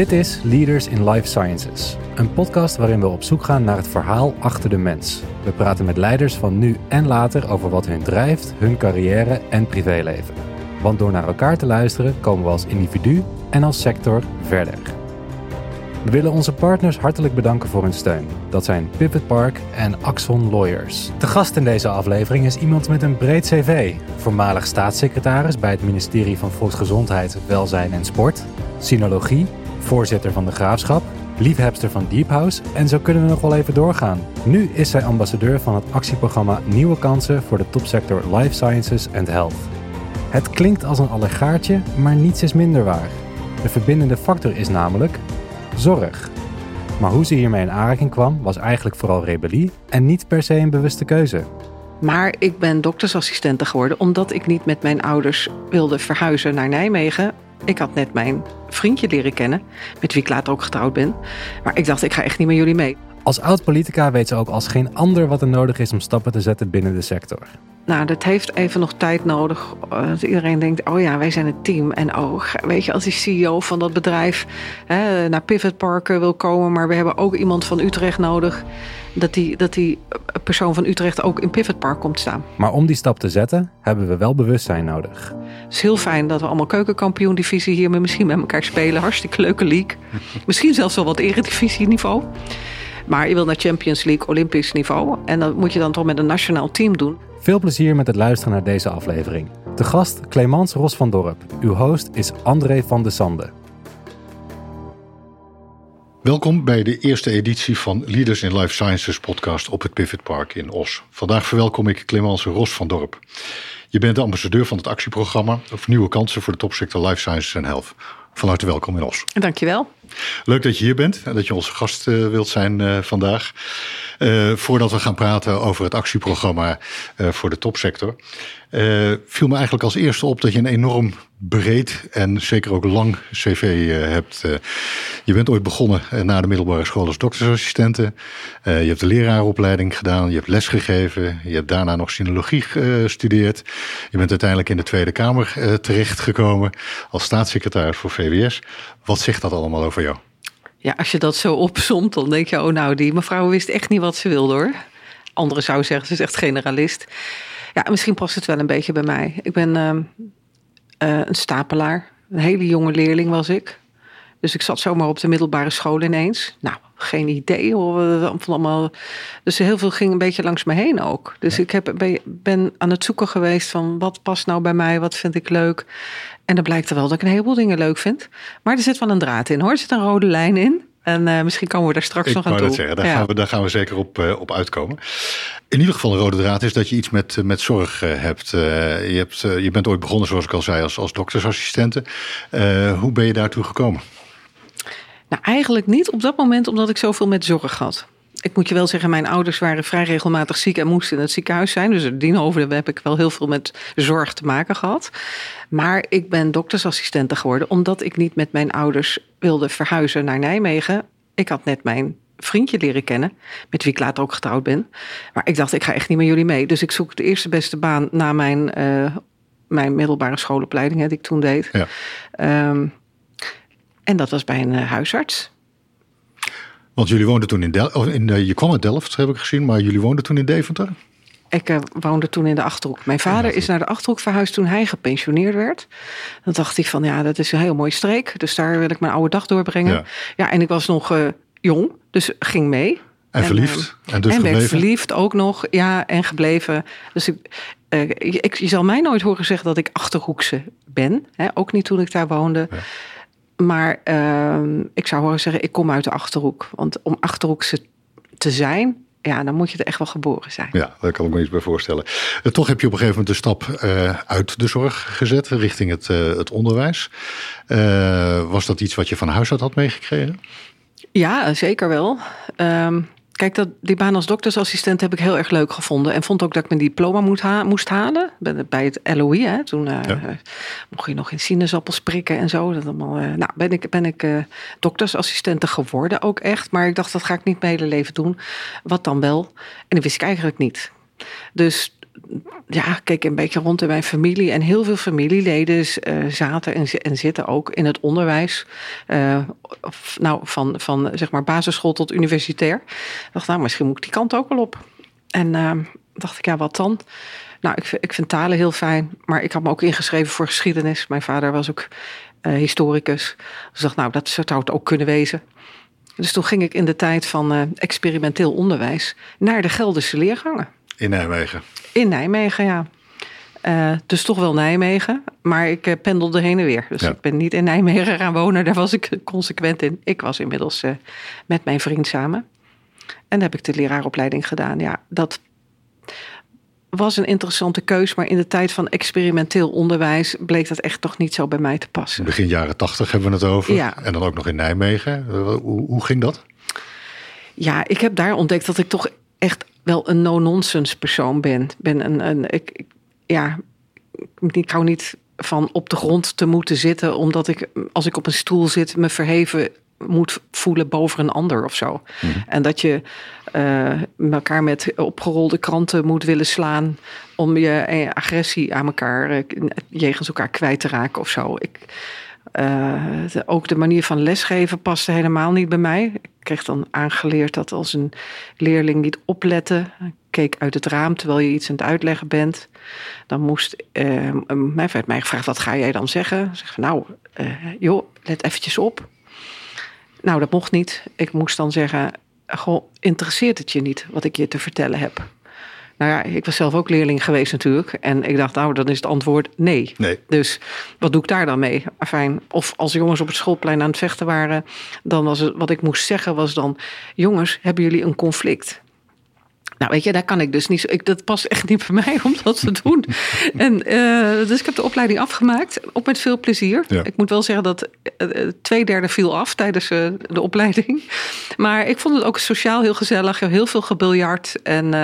Dit is Leaders in Life Sciences, een podcast waarin we op zoek gaan naar het verhaal achter de mens. We praten met leiders van nu en later over wat hun drijft, hun carrière en privéleven. Want door naar elkaar te luisteren komen we als individu en als sector verder. We willen onze partners hartelijk bedanken voor hun steun. Dat zijn Pivot Park en Axon Lawyers. De gast in deze aflevering is iemand met een breed cv. Voormalig staatssecretaris bij het ministerie van Volksgezondheid, Welzijn en Sport, Sinologie, voorzitter van de Graafschap, liefhebster van Deep House en zo kunnen we nog wel even doorgaan. Nu is zij ambassadeur van het actieprogramma Nieuwe Kansen voor de topsector Life Sciences and Health. Het klinkt als een allegaartje, maar niets is minder waar. De verbindende factor is namelijk zorg. Maar hoe ze hiermee in aanraking kwam, was eigenlijk vooral rebellie en niet per se een bewuste keuze. Maar ik ben doktersassistente geworden omdat ik niet met mijn ouders wilde verhuizen naar Nijmegen. Ik had net mijn vriendje leren kennen, met wie ik later ook getrouwd ben. Maar ik dacht, ik ga echt niet met jullie mee. Als oud-politica weet ze ook als geen ander wat er nodig is om stappen te zetten binnen de sector. Nou, dat heeft even nog tijd nodig. eh, Dat iedereen denkt, oh ja, wij zijn een team. En oh, weet je, als die CEO van dat bedrijf hè, naar Pivot Park wil komen... maar we hebben ook iemand van Utrecht nodig... dat die, dat die persoon van Utrecht ook in Pivot Park komt staan. Maar om die stap te zetten, hebben we wel bewustzijn nodig. Het is heel fijn dat we allemaal keukenkampioen-divisie hier misschien met elkaar spelen. Hartstikke leuke league. Misschien zelfs wel wat eredivisie-niveau. Maar je wil naar Champions League, Olympisch niveau. En dat moet je dan toch met een nationaal team doen. Veel plezier met het luisteren naar deze aflevering. De gast Clemens Ros van Dorp. Uw host is André van de Sande. Welkom bij de eerste editie van Leaders in Life Sciences podcast op het Pivot Park in Os. Vandaag verwelkom ik Clemens Ros van Dorp. Je bent de ambassadeur van het actieprogramma of Nieuwe Kansen voor de topsector Life Sciences en Health. Van harte welkom in Os. Dankjewel. Leuk dat je hier bent en dat je onze gast uh, wilt zijn uh, vandaag. Uh, voordat we gaan praten over het actieprogramma voor de topsector, viel me eigenlijk als eerste op dat je een enorm breed en zeker ook lang cv hebt. je bent ooit begonnen na de middelbare school als doktersassistente. je hebt de leraaropleiding gedaan, je hebt lesgegeven, je hebt daarna nog sinologie gestudeerd. Je bent uiteindelijk in de Tweede Kamer terechtgekomen als staatssecretaris voor VWS. Wat zegt dat allemaal over jou? Ja, als je dat zo opzomt, dan denk je, oh nou, die mevrouw wist echt niet wat ze wilde hoor. Anderen zouden zeggen, ze is echt generalist. Ja, misschien past het wel een beetje bij mij. Ik ben uh, uh, een stapelaar. Een hele jonge leerling was ik. Dus ik zat zomaar op de middelbare school ineens. Nou, geen idee hoor. Allemaal. Dus heel veel ging een beetje langs me heen ook. Dus ja. ik heb, ben aan het zoeken geweest van wat past nou bij mij, wat vind ik leuk. En dan blijkt er wel dat ik een heleboel dingen leuk vind. Maar er zit wel een draad in hoor. Er zit een rode lijn in. En uh, misschien komen we daar straks ik nog aan toe. Dat zeggen. Daar, ja. gaan we, daar gaan we zeker op, uh, op uitkomen. In ieder geval een rode draad is dat je iets met, met zorg uh, hebt. je, hebt je bent ooit begonnen, zoals ik al zei, als, als doktersassistente. hoe ben je daartoe gekomen? Nou, eigenlijk niet op dat moment omdat ik zoveel met zorg had. Ik moet je wel zeggen, mijn ouders waren vrij regelmatig ziek en moesten in het ziekenhuis zijn. Dus dienover heb ik wel heel veel met zorg te maken gehad. Maar ik ben doktersassistente geworden omdat ik niet met mijn ouders wilde verhuizen naar Nijmegen. Ik had net mijn vriendje leren kennen, met wie ik later ook getrouwd ben. Maar ik dacht, ik ga echt niet met jullie mee. Dus ik zoek de eerste beste baan na mijn, uh, mijn middelbare schoolopleiding, hè, die ik toen deed. Ja. Um, en dat was bij een uh, huisarts. Want jullie woonden toen in Delft. In, uh, je kwam uit Delft, heb ik gezien, maar jullie woonden toen in Deventer? Ik uh, woonde toen in de Achterhoek. Mijn vader is naar de Achterhoek verhuisd toen hij gepensioneerd werd. Dan dacht ik van ja, dat is een heel mooie streek. Dus daar wil ik mijn oude dag doorbrengen. Ja, ja en ik was nog uh, jong, dus ging mee. En verliefd. En, dus en gebleven. verliefd ook nog, ja, en gebleven. Dus ik, uh, ik, je zal mij nooit horen zeggen dat ik Achterhoekse ben. Hè? Ook niet toen ik daar woonde. Ja. Maar uh, ik zou horen zeggen, ik kom uit de Achterhoek. Want om Achterhoekse te zijn, ja, dan moet je er echt wel geboren zijn. Ja, daar kan ik me iets bij voorstellen. Uh, toch heb je op een gegeven moment de stap uh, uit de zorg gezet richting het, uh, het onderwijs. was dat iets wat je van huis uit had meegekregen? Ja, zeker wel. Um, Kijk, dat, die baan als doktersassistent heb ik heel erg leuk gevonden. En vond ook dat ik mijn diploma moet ha moest halen. Bij het LOI. Hè. Toen uh, ja. mocht je nog in sinaasappels prikken en zo. Dat allemaal, uh, nou, ben ik, ben ik uh, doktersassistente geworden ook echt. Maar ik dacht, dat ga ik niet mijn hele leven doen. Wat dan wel? En dat wist ik eigenlijk niet. Dus ja, keek een beetje rond in mijn familie. En heel veel familieleden uh, zaten en, en, zitten ook in het onderwijs. Uh, nou, van, van zeg maar basisschool tot universitair. Ik dacht, nou, misschien moet ik die kant ook wel op. En uh, dacht ik, ja, wat dan? Nou, ik, ik vind talen heel fijn. Maar ik had me ook ingeschreven voor geschiedenis. Mijn vader was ook historicus. Dus dacht, nou, dat zou het ook kunnen wezen. Dus toen ging ik in de tijd van experimenteel onderwijs naar de Gelderse leergangen. In Nijmegen? In Nijmegen, ja. Uh, dus toch wel Nijmegen, maar ik uh, pendelde heen en weer. Dus ik ben niet in Nijmegen gaan wonen, daar was ik consequent in. Ik was inmiddels uh, met mijn vriend samen. En heb ik de leraaropleiding gedaan. Ja, dat was een interessante keus, maar in de tijd van experimenteel onderwijs bleek dat echt toch niet zo bij mij te passen. Begin jaren tachtig hebben we het over. Ja. En dan ook nog in Nijmegen. Hoe, hoe ging dat? Ja, ik heb daar ontdekt dat ik toch echt wel een no-nonsense persoon ben. ben een, een, ik, ik, ja, ik hou niet van op de grond te moeten zitten, omdat ik, als ik op een stoel zit, me verheven moet voelen boven een ander of zo. Mhm. En dat je uh, elkaar met opgerolde kranten moet willen slaan om je agressie aan elkaar, uh, jegens elkaar kwijt te raken of zo. Ik, uh, ook de manier van lesgeven paste helemaal niet bij mij. Ik kreeg dan aangeleerd dat als een leerling niet oplette, keek uit het raam terwijl je iets aan het uitleggen bent, dan moest uh, mij werd mij gevraagd: wat ga jij dan zeggen? Zeg nou, uh, joh, let eventjes op. Nou, dat mocht niet. Ik moest dan zeggen: goh, interesseert het je niet wat ik je te vertellen heb? Nou ja, ik was zelf ook leerling geweest natuurlijk. En ik dacht, nou, dan is het antwoord nee. nee. Dus wat doe ik daar dan mee? Fijn. Of als jongens op het schoolplein aan het vechten waren, dan was het wat ik moest zeggen was dan: jongens, hebben jullie een conflict? Nou, weet je, daar kan ik dus niet. Ik, dat past echt niet bij mij om dat te doen. en, uh, dus ik heb de opleiding afgemaakt, ook met veel plezier. Ik moet wel zeggen dat uh, twee derde viel af tijdens uh, de opleiding. Maar ik vond het ook sociaal heel gezellig. Heel veel gebiljard en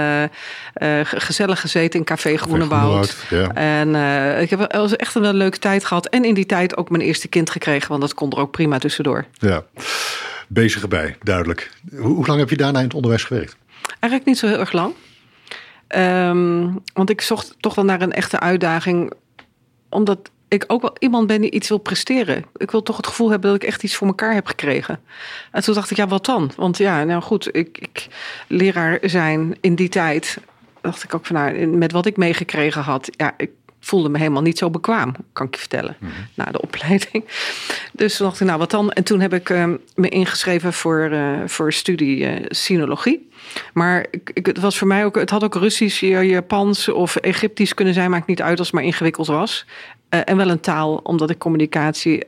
gezellig gezeten in Café Groenewoud. Ja. En ik heb echt een leuke tijd gehad. En in die tijd ook mijn eerste kind gekregen, want dat kon er ook prima tussendoor. Ja, bezig erbij, duidelijk. Hoe, hoe lang heb je daarna in het onderwijs gewerkt? Eigenlijk niet zo heel erg lang. Um, want ik zocht toch wel naar een echte uitdaging. Omdat ik ook wel iemand ben die iets wil presteren. Ik wil toch het gevoel hebben dat ik echt iets voor elkaar heb gekregen. En toen dacht ik, ja, wat dan? Want ja, nou goed, ik, ik leraar zijn in die tijd. Dacht ik ook van, nou, met wat ik meegekregen had. Ja, ik voelde me helemaal niet zo bekwaam, kan ik je vertellen, mm na de opleiding. Dus toen dacht ik, nou wat dan? En toen heb ik uh, me ingeschreven voor, uh, voor studie uh, sinologie. Maar ik, ik, het was voor mij ook, het had ook Russisch, Japans of Egyptisch kunnen zijn, maakt niet uit als het maar ingewikkeld was. en wel een taal, omdat ik communicatie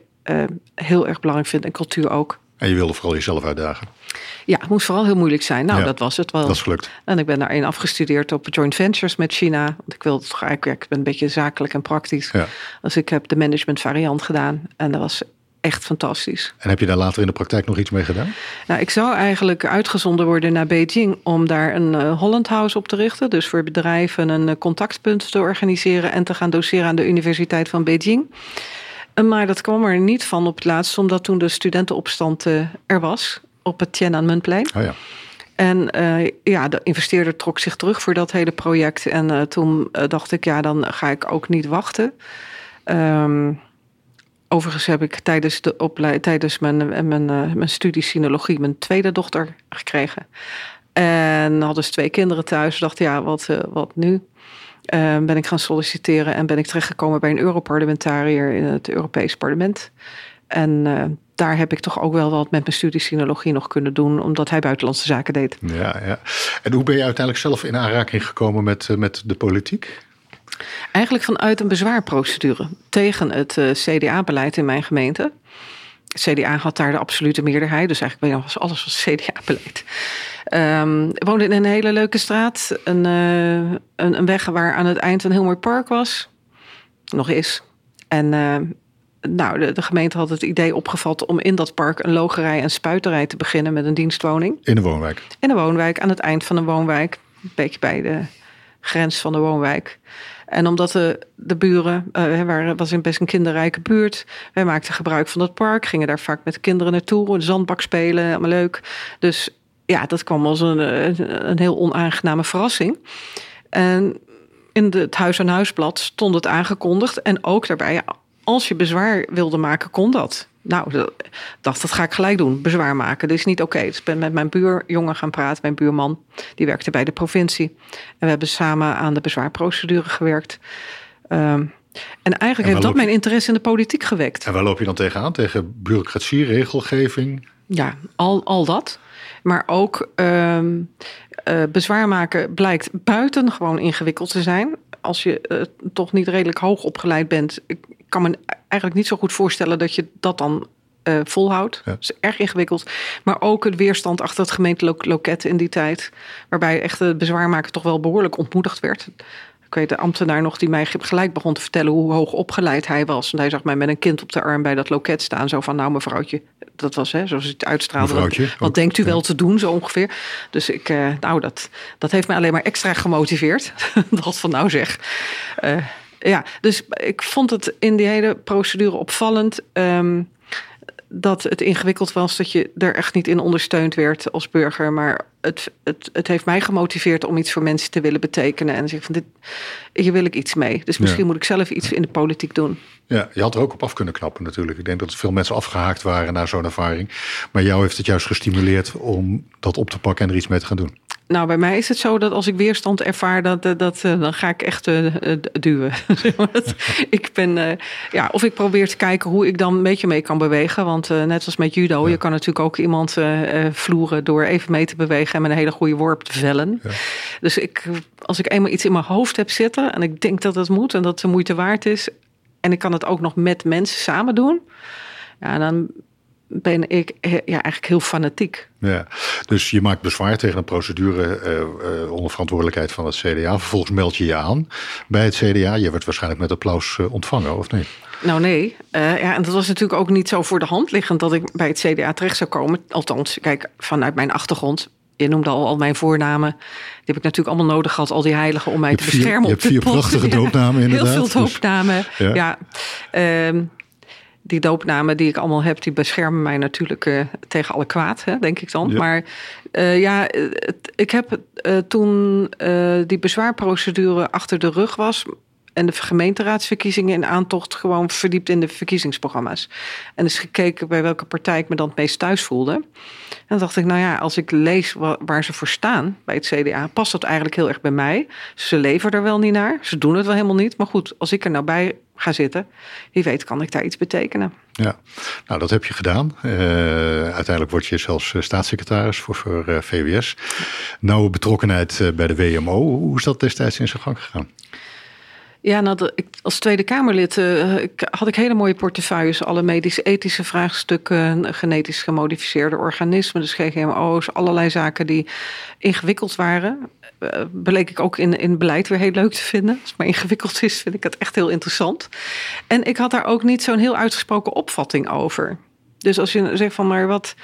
heel erg belangrijk vind en cultuur ook. En je wilde vooral jezelf uitdagen? Ja, het moest vooral heel moeilijk zijn. Nou, dat was het wel. Dat is gelukt. En ik ben daarin afgestudeerd op joint ventures met China. Want ik wilde toch eigenlijk, ik ben een beetje zakelijk en praktisch. Ja. Dus ik heb de management variant gedaan. En dat was echt fantastisch. En heb je daar later in de praktijk nog iets mee gedaan? Nou, ik zou eigenlijk uitgezonden worden naar Beijing om daar een uh, Holland House op te richten. Dus voor bedrijven een uh, contactpunt te organiseren en te gaan doseren aan de Universiteit van Beijing. Uh, maar dat kwam er niet van op het laatst, omdat toen de studentenopstand er was op het Tiananmenplein. Oh ja. En uh, ja, de investeerder trok zich terug voor dat hele project. En uh, toen uh, dacht ik, ja, dan ga ik ook niet wachten. Um, overigens heb ik tijdens, de opleiding, tijdens mijn, mijn, mijn studie sinologie mijn tweede dochter gekregen. En hadden ze twee kinderen thuis. dacht, ja, wat, wat nu? Ehm, ben ik gaan solliciteren en ben ik terechtgekomen bij een Europarlementariër in het Europees Parlement. En daar heb ik toch ook wel wat met mijn studie sinologie nog kunnen doen, omdat hij buitenlandse zaken deed. Ja, ja. En hoe ben je uiteindelijk zelf in aanraking gekomen met, eh, met de politiek? Eigenlijk vanuit een bezwaarprocedure tegen het uh, CDA-beleid in mijn gemeente. CDA had daar de absolute meerderheid, dus eigenlijk was alles was CDA-beleid. Um, ik woonde in een hele leuke straat, een, uh, een, een, weg waar aan het eind een heel mooi park was. Nog is. En nou, de, de, gemeente had het idee opgevat om in dat park een logerij en spuiterij te beginnen met een dienstwoning. In de woonwijk? In de woonwijk, aan het eind van de woonwijk. Een beetje bij de grens van de woonwijk. En omdat de, de buren, uh, waren, was een best een kinderrijke buurt. Wij maakten gebruik van dat park, gingen daar vaak met de kinderen naartoe. Een zandbak spelen, allemaal leuk. Dus ja, dat kwam als een, een, een heel onaangename verrassing. En in de, het Huis aan Huisblad stond het aangekondigd. En ook daarbij, als je bezwaar wilde maken, kon dat. Nou, dat, dacht, dat ga ik gelijk doen. Bezwaar maken. Dat is niet oké. Dus ik ben met mijn buurjongen gaan praten, mijn buurman. Die werkte bij de provincie. En we hebben samen aan de bezwaarprocedure gewerkt. Um, en eigenlijk heeft dat mijn interesse in de politiek gewekt. En waar loop je dan tegenaan? Tegen bureaucratie, regelgeving? Ja, al, al dat. Maar ook um, uh, bezwaar maken blijkt buitengewoon ingewikkeld te zijn. Als je uh, toch niet redelijk hoog opgeleid bent. Ik kan me eigenlijk niet zo goed voorstellen dat je dat dan uh, volhoudt. Ja. Dat is erg ingewikkeld. Maar ook het weerstand achter het gemeentelijk loket in die tijd. Waarbij echt de bezwaarmaker toch wel behoorlijk ontmoedigd werd. Ik weet de ambtenaar nog die mij gelijk begon te vertellen hoe hoog opgeleid hij was. En hij zag mij met een kind op de arm bij dat loket staan. Zo van, nou mevrouwtje, dat was hè, zoals het uitstraalde. Wat, wat denkt u wel te doen, zo ongeveer. Dus ik, uh, nou, dat, dat heeft mij alleen maar extra gemotiveerd. dat van nou zeg. Uh, ja, dus ik vond het in die hele procedure opvallend. Um, dat het ingewikkeld was, dat je er echt niet in ondersteund werd als burger. Maar het, het, het heeft mij gemotiveerd om iets voor mensen te willen betekenen. En zeg van dit, hier wil ik iets mee. Dus misschien moet ik zelf iets in de politiek doen. Ja, je had er ook op af kunnen knappen natuurlijk. Ik denk dat veel mensen afgehaakt waren na zo'n ervaring. Maar jou heeft het juist gestimuleerd om dat op te pakken en er iets mee te gaan doen. Nou, bij mij is het zo dat als ik weerstand ervaar, dat, dat, dat eh, dan ga ik echt uh, duwen. ik ben, ja, of ik probeer te kijken hoe ik dan een beetje mee kan bewegen. Want net als met judo, ja. je kan natuurlijk ook iemand vloeren door even mee te bewegen en met een hele goede worp te vellen. Ja. Dus ik, als ik eenmaal iets in mijn hoofd heb zitten en ik denk dat het moet en dat het de moeite waard is, en ik kan het ook nog met mensen samen doen, ja, dan ben ik ja, eigenlijk heel fanatiek. Ja, dus je maakt bezwaar tegen een procedure uh, uh, onder verantwoordelijkheid van het CDA. Vervolgens meld je je aan bij het CDA. Je werd waarschijnlijk met applaus uh, ontvangen, of niet? Nou nee, ja, en dat was natuurlijk ook niet zo voor de hand liggend dat ik bij het CDA terecht zou komen. Althans, kijk, vanuit mijn achtergrond. Je noemde al, al mijn voornamen. Die heb ik natuurlijk allemaal nodig gehad, al die heiligen, om mij te beschermen. Vier, je hebt vier prachtige doopnamen inderdaad. Heel veel doopnamen, dus, ja. ja. Um, die doopnamen die ik allemaal heb, die beschermen mij natuurlijk uh, tegen alle kwaad, hè, denk ik dan. Ja. Maar uh, ja, het, ik heb uh, toen die bezwaarprocedure achter de rug was en de gemeenteraadsverkiezingen in aantocht gewoon verdiept in de verkiezingsprogramma's. En dus gekeken bij welke partij ik me dan het meest thuis voelde. En dan dacht ik, nou ja, als ik lees waar ze voor staan bij het CDA, past dat eigenlijk heel erg bij mij. Ze leven er wel niet naar, ze doen het wel helemaal niet. Maar goed, als ik er nou bij ga zitten, wie weet kan ik daar iets betekenen. Ja, nou dat heb je gedaan. Uh, uiteindelijk word je zelfs staatssecretaris voor, VWS. Nauwe betrokkenheid bij de WMO. Hoe is dat destijds in zijn gang gegaan? Ja, nou, ik, als Tweede Kamerlid ik, had ik hele mooie portefeuilles. Alle medische-ethische vraagstukken, genetisch gemodificeerde organismen, dus GGMO's, allerlei zaken die ingewikkeld waren. Uh, bleek ik ook in, in beleid weer heel leuk te vinden. Als het maar ingewikkeld is, vind ik het echt heel interessant. En ik had daar ook niet zo'n heel uitgesproken opvatting over. Dus als je zegt van, maar wat,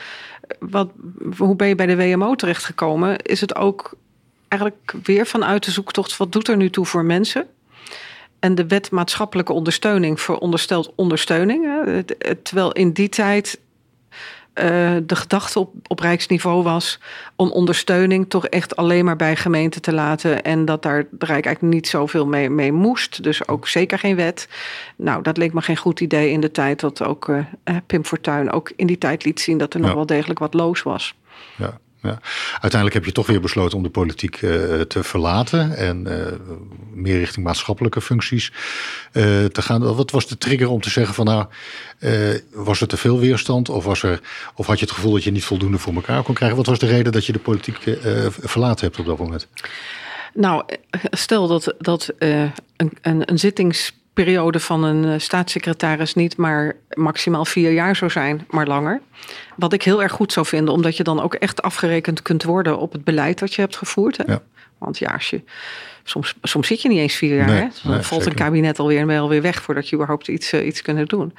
wat, hoe ben je bij de WMO terechtgekomen? Is het ook eigenlijk weer vanuit de zoektocht, wat doet er nu toe voor mensen? En de wet maatschappelijke ondersteuning veronderstelt ondersteuning. Terwijl in die tijd uh, de gedachte op, op rijksniveau was om ondersteuning toch echt alleen maar bij gemeenten te laten. En dat daar de Rijk eigenlijk niet zoveel mee, mee moest. Dus ook zeker geen wet. Nou, dat leek me geen goed idee in de tijd dat ook uh, Pim Fortuyn ook in die tijd liet zien dat er ja. nog wel degelijk wat loos was. Ja. Uiteindelijk heb je toch weer besloten om de politiek uh, te verlaten en uh, meer richting maatschappelijke functies uh, te gaan. Wat was de trigger om te zeggen van nou, was er te veel weerstand of, was er, of had je het gevoel dat je niet voldoende voor elkaar kon krijgen? Wat was de reden dat je de politiek verlaten hebt op dat moment? Nou, stel dat, dat een, een, een zittings periode van een eh, staatssecretaris niet maar maximaal vier jaar zou zijn, maar langer. Wat ik heel erg goed zou vinden, omdat je dan ook echt afgerekend kunt worden op het beleid dat je hebt gevoerd. Hè? Ja. Want ja, als je, soms, soms zit je niet eens vier jaar. Nee, hè? Dan nee, valt zeker. een kabinet alweer weer weg voordat je überhaupt iets, uh, iets kunt doen.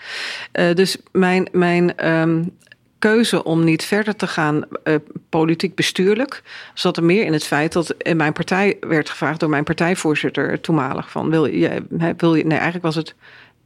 Uh, dus mijn, mijn um, keuze om niet verder te gaan uh, politiek bestuurlijk zat er meer in het feit dat in mijn partij werd gevraagd door mijn partijvoorzitter toenmalig van wil je, wil je nee eigenlijk was het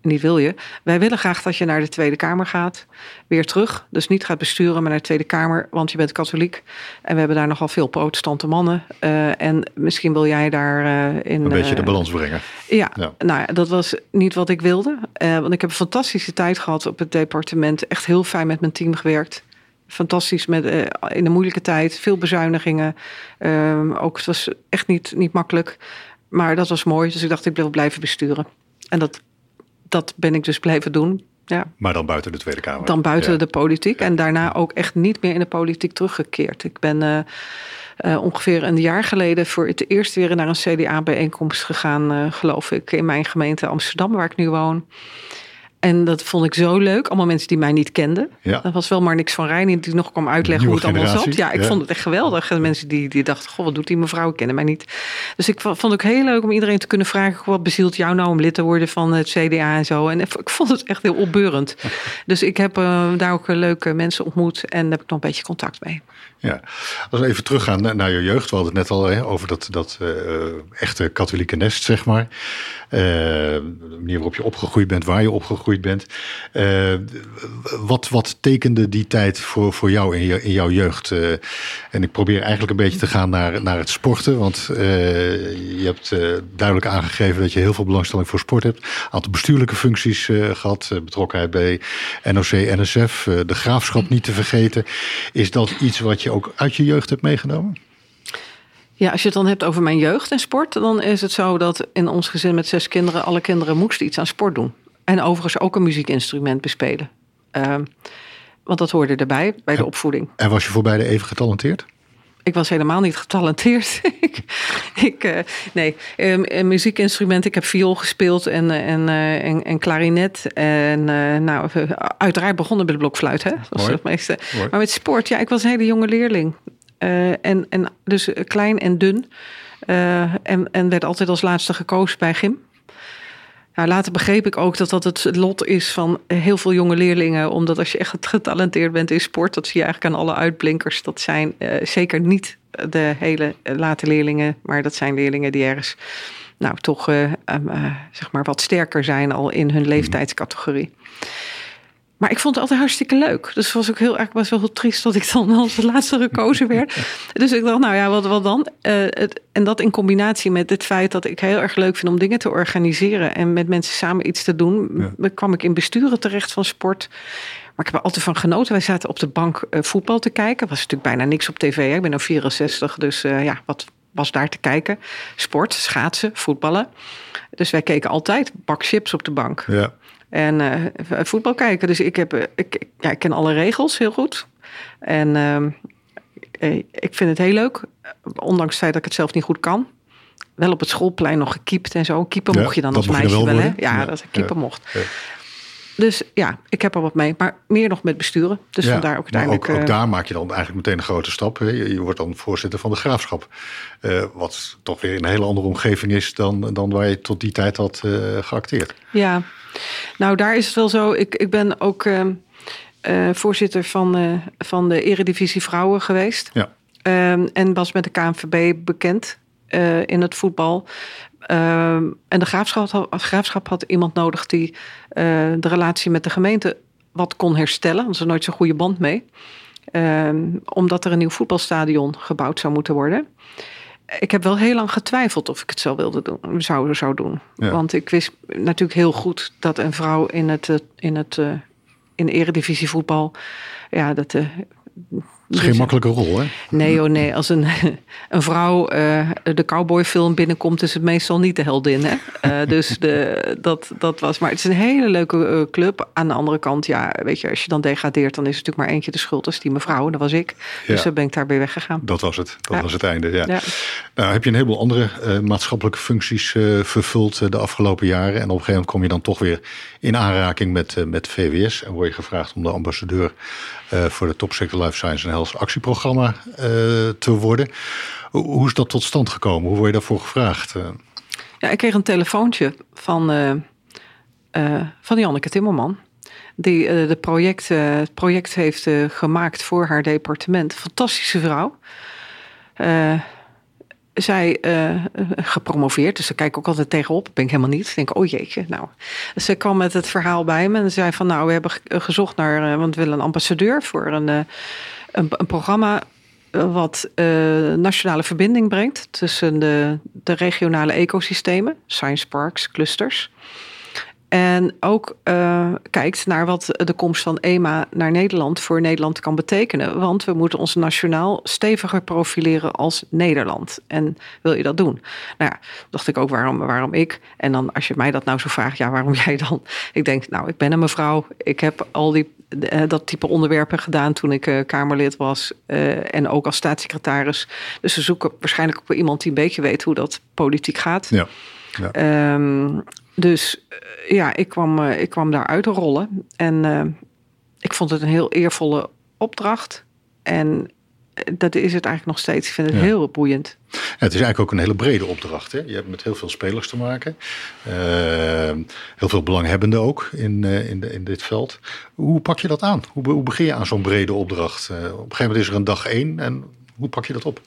niet wil je. Wij willen graag dat je naar de Tweede Kamer gaat. Weer terug. Dus niet gaat besturen, maar naar de Tweede Kamer. Want je bent katholiek. En we hebben daar nogal veel protestante mannen. Uh, en misschien wil jij daar uh, in... Een beetje de uh, balans brengen. Ja, ja, nou dat was niet wat ik wilde. want ik heb een fantastische tijd gehad op het departement. Echt heel fijn met mijn team gewerkt fantastisch met, uh, in een moeilijke tijd. Veel bezuinigingen. Um, ook, het was echt niet, niet makkelijk. Maar dat was mooi. Dus ik dacht, ik wil blijven besturen. En dat, dat ben ik dus blijven doen. Ja. Maar dan buiten de Tweede Kamer? Dan buiten ja. de politiek. En daarna ook echt niet meer in de politiek teruggekeerd. Ik ben uh, uh, ongeveer een jaar geleden voor het eerst weer naar een CDA-bijeenkomst gegaan, uh, geloof ik, in mijn gemeente Amsterdam, waar ik nu woon. En dat vond ik zo leuk. Allemaal mensen die mij niet kenden. Ja. Dat was wel maar niks van Rijn die nog kwam uitleggen Nieuwe hoe het allemaal zat. Ja, ik Ja. vond het echt geweldig. En mensen die, die dachten, goh, wat doet die mevrouw? Ik kennen mij niet. Dus ik vond het ook heel leuk om iedereen te kunnen vragen... wat bezielt jou nou om lid te worden van het CDA en zo. En ik vond het echt heel opbeurend. Dus ik heb uh, daar ook leuke mensen ontmoet. En daar heb ik nog een beetje contact mee. Ja, als we even teruggaan naar, naar je jeugd. We hadden het net al hè, over dat, dat uh, echte katholieke nest, zeg maar. Uh, de manier waarop je opgegroeid bent, waar je opgegroeid bent. Uh, wat, wat tekende die tijd voor, voor jou in, je, in jouw jeugd? Uh, en ik probeer eigenlijk een beetje te gaan naar, naar het sporten. Want uh, je hebt duidelijk aangegeven dat je heel veel belangstelling voor sport hebt. Een aantal bestuurlijke functies gehad. Betrokkenheid bij NOC, NSF. De graafschap niet te vergeten. Is dat iets wat je ook uit je jeugd hebt meegenomen? Ja, als je het dan hebt over mijn jeugd en sport, dan is het zo dat in ons gezin met zes kinderen, alle kinderen moesten iets aan sport doen. En overigens ook een muziekinstrument bespelen. Uh, want dat hoorde erbij bij de opvoeding. En was je voor beide even getalenteerd? Ik was helemaal niet getalenteerd. ik, ik, uh, nee, um, een muziekinstrument. Ik heb viool gespeeld en, en, uh, en, en klarinet. En uh, nou, uiteraard begonnen met de blokfluit. Hè? Mooi. het meeste. Mooi. Maar met sport, ja, ik was een hele jonge leerling. En, en dus klein en dun. En, en werd altijd als laatste gekozen bij gym. Nou, later begreep ik ook dat dat het lot is van heel veel jonge leerlingen. Omdat als je echt getalenteerd bent in sport, dat zie je eigenlijk aan alle uitblinkers. Dat zijn uh, zeker niet de hele late leerlingen, maar dat zijn leerlingen die ergens nou, toch uh, zeg maar wat sterker zijn al in hun leeftijdscategorie. Maar ik vond het altijd hartstikke leuk. Dus was ook heel erg was wel heel triest dat ik dan als laatste gekozen werd. dus ik dacht, nou ja, wat, wat dan? Uh, het, en dat in combinatie met het feit dat ik heel erg leuk vind om dingen te organiseren en met mensen samen iets te doen, ja. kwam ik in besturen terecht van sport. Maar ik heb er altijd van genoten. Wij zaten op de bank uh, voetbal te kijken. Er was natuurlijk bijna niks op tv. Hè? Ik ben nu 64, dus uh, ja, wat was daar te kijken? Sport, schaatsen, voetballen. Dus wij keken altijd bak chips op de bank. Ja. En uh, voetbal kijken. Dus ik, heb, ik, ja, ik ken alle regels heel goed. En uh, ik vind het heel leuk. Ondanks het feit dat ik het zelf niet goed kan. Wel op het schoolplein nog gekiept en zo. Keeper ja, mocht je dan als meisje wel, wel hè? Ja, ja, dat ik keeper mocht. Dus ja, ik heb er wat mee. Maar meer nog met besturen. Dus ja, vandaar ook uiteindelijk... Ook, ook, daar maak je dan eigenlijk meteen een grote stap. Hè? Je, je, wordt dan voorzitter van de graafschap. Uh, wat toch weer een hele andere omgeving is dan, dan waar je tot die tijd had uh, geacteerd. Ja, nou daar is het wel zo. Ik, ik ben ook uh, voorzitter van, van de Eredivisie Vrouwen geweest. Ja. Ehm, en was met de KNVB bekend in het voetbal. Um, en de graafschap had, graafschap had iemand nodig die de relatie met de gemeente wat kon herstellen. Er was er nooit zo'n goede band mee. Omdat er een nieuw voetbalstadion gebouwd zou moeten worden. Ik heb wel heel lang getwijfeld of ik het zo wilde doen, zou, zou doen. Ja. Want ik wist natuurlijk heel goed dat een vrouw in het, in het uh, in de eredivisie voetbal... Ja, dat, het is geen makkelijke rol, hè? Nee, oh nee. Als een, een vrouw uh, de cowboyfilm binnenkomt, is het meestal niet de heldin, hè? Uh, dus de, dat, dat was... Maar het is een hele leuke uh, club. Aan de andere kant, ja, weet je, als je dan degradeert... dan is het natuurlijk maar eentje de schuld. Dat is die mevrouw, dat was ik. Dus dan ben ik daar weer weggegaan. Dat was het. Dat ja. was het einde, ja. ja. Nou, heb je een heleboel andere maatschappelijke functies vervuld de afgelopen jaren. En op een gegeven moment kom je dan toch weer in aanraking met, met VWS. En word je gevraagd om de ambassadeur voor de Topsector Life Science en Health actieprogramma uh, te worden. Hoe is dat tot stand gekomen? Hoe word je daarvoor gevraagd? Ja, ik kreeg een telefoontje van, uh, van Janneke Timmerman. Die project, het project heeft gemaakt voor haar departement. Fantastische vrouw. zij gepromoveerd, dus daar kijk ik ook altijd tegenop. Ben ik helemaal niet. Ik denk, oh jeetje, nou. Ze kwam met het verhaal bij me en zei van, nou, we hebben gezocht naar, want we willen een ambassadeur voor een, een, programma wat nationale verbinding brengt tussen de, de regionale ecosystemen, science parks, clusters. En ook uh, kijkt naar wat de komst van EMA naar Nederland voor Nederland kan betekenen. Want we moeten ons nationaal steviger profileren als Nederland. En wil je dat doen? Nou ja, dacht ik ook, waarom, waarom ik? En dan als je mij dat nou zo vraagt, ja, waarom jij dan? Ik denk, nou, ik ben een mevrouw. Ik heb al die, uh, dat type onderwerpen gedaan toen ik uh, Kamerlid was. en ook als staatssecretaris. Dus ze zoeken waarschijnlijk ook iemand die een beetje weet hoe dat politiek gaat. Ja. Ja. Um, dus eh, ja, ik kwam, ik kwam daar uit te rollen. En ik vond het een heel eervolle opdracht. En dat is het eigenlijk nog steeds. Ik vind het heel boeiend. Ja, het is eigenlijk ook een hele brede opdracht. Hè? Je hebt met heel veel spelers te maken. Uh, heel veel belanghebbenden ook in, in, de, in dit veld. Hoe pak je dat aan? Hoe, hoe begin je aan zo'n brede opdracht? op een gegeven moment is er een dag één. En hoe pak je dat op?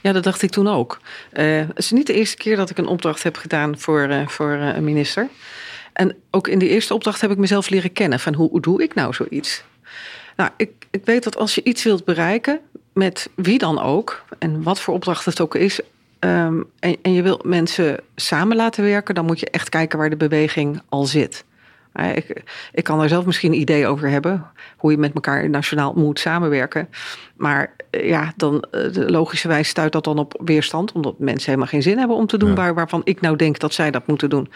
Ja, dat dacht ik toen ook. Het is niet de eerste keer dat ik een opdracht heb gedaan voor, voor een minister. En ook in die eerste opdracht heb ik mezelf leren kennen van hoe, hoe doe ik nou zoiets? Nou, ik, ik weet dat als je iets wilt bereiken, met wie dan ook, en wat voor opdracht het ook is, um, en, en je wilt mensen samen laten werken, dan moet je echt kijken waar de beweging al zit. Ik, ik kan er zelf misschien een idee over hebben, hoe je met elkaar nationaal moet samenwerken. Maar eh, ja, dan eh, logischerwijs stuit dat dan op weerstand, omdat mensen helemaal geen zin hebben om te doen waar, waarvan ik nou denk dat zij dat moeten doen.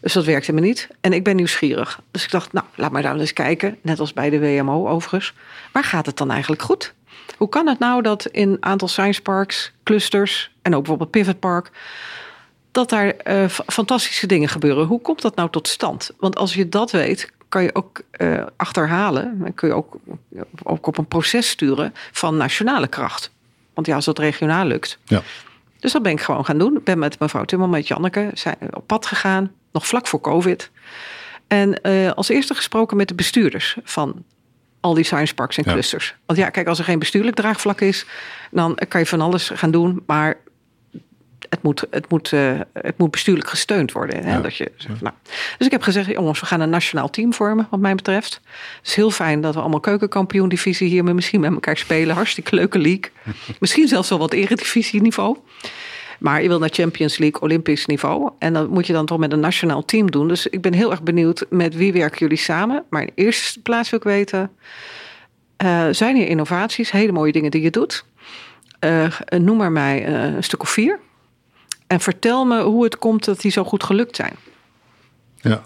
Dus dat werkt helemaal niet. En ik ben nieuwsgierig. Dus ik dacht, nou, laat maar dan eens kijken, net als bij de WMO overigens. Waar gaat het dan eigenlijk goed? Hoe kan het nou dat in een aantal science parks, clusters en ook bijvoorbeeld Pivot Park dat daar uh, fantastische dingen gebeuren. Hoe komt dat nou tot stand? Want als je dat weet, kan je ook uh, achterhalen. En kun je ook, ook op een proces sturen van nationale kracht. Want ja, als dat regionaal lukt. Ja. Dus dat ben ik gewoon gaan doen. Ik ben met mevrouw Timmerman, met Janneke, zijn op pad gegaan. Nog vlak voor COVID. En uh, als eerste gesproken met de bestuurders van al die science parks en clusters. Want ja, kijk, als er geen bestuurlijk draagvlak is, dan kan je van alles gaan doen. Maar het moet, het moet, uh, het moet bestuurlijk gesteund worden. Hè? Dat je, nou. Dus ik heb gezegd, jongens, we gaan een nationaal team vormen, wat mij betreft. Het is heel fijn dat we allemaal keukenkampioen-divisie hier met, misschien met elkaar spelen. Hartstikke leuke league. misschien zelfs wel wat eredivisie-niveau. Maar je wil naar Champions League, Olympisch niveau. En dat moet je dan toch met een nationaal team doen. Dus ik ben heel erg benieuwd met wie werken jullie samen. Maar in eerste plaats wil ik weten, uh, zijn hier innovaties, hele mooie dingen die je doet? Uh, noem maar mij een stuk of vier. En vertel me hoe het komt dat die zo goed gelukt zijn. Ja,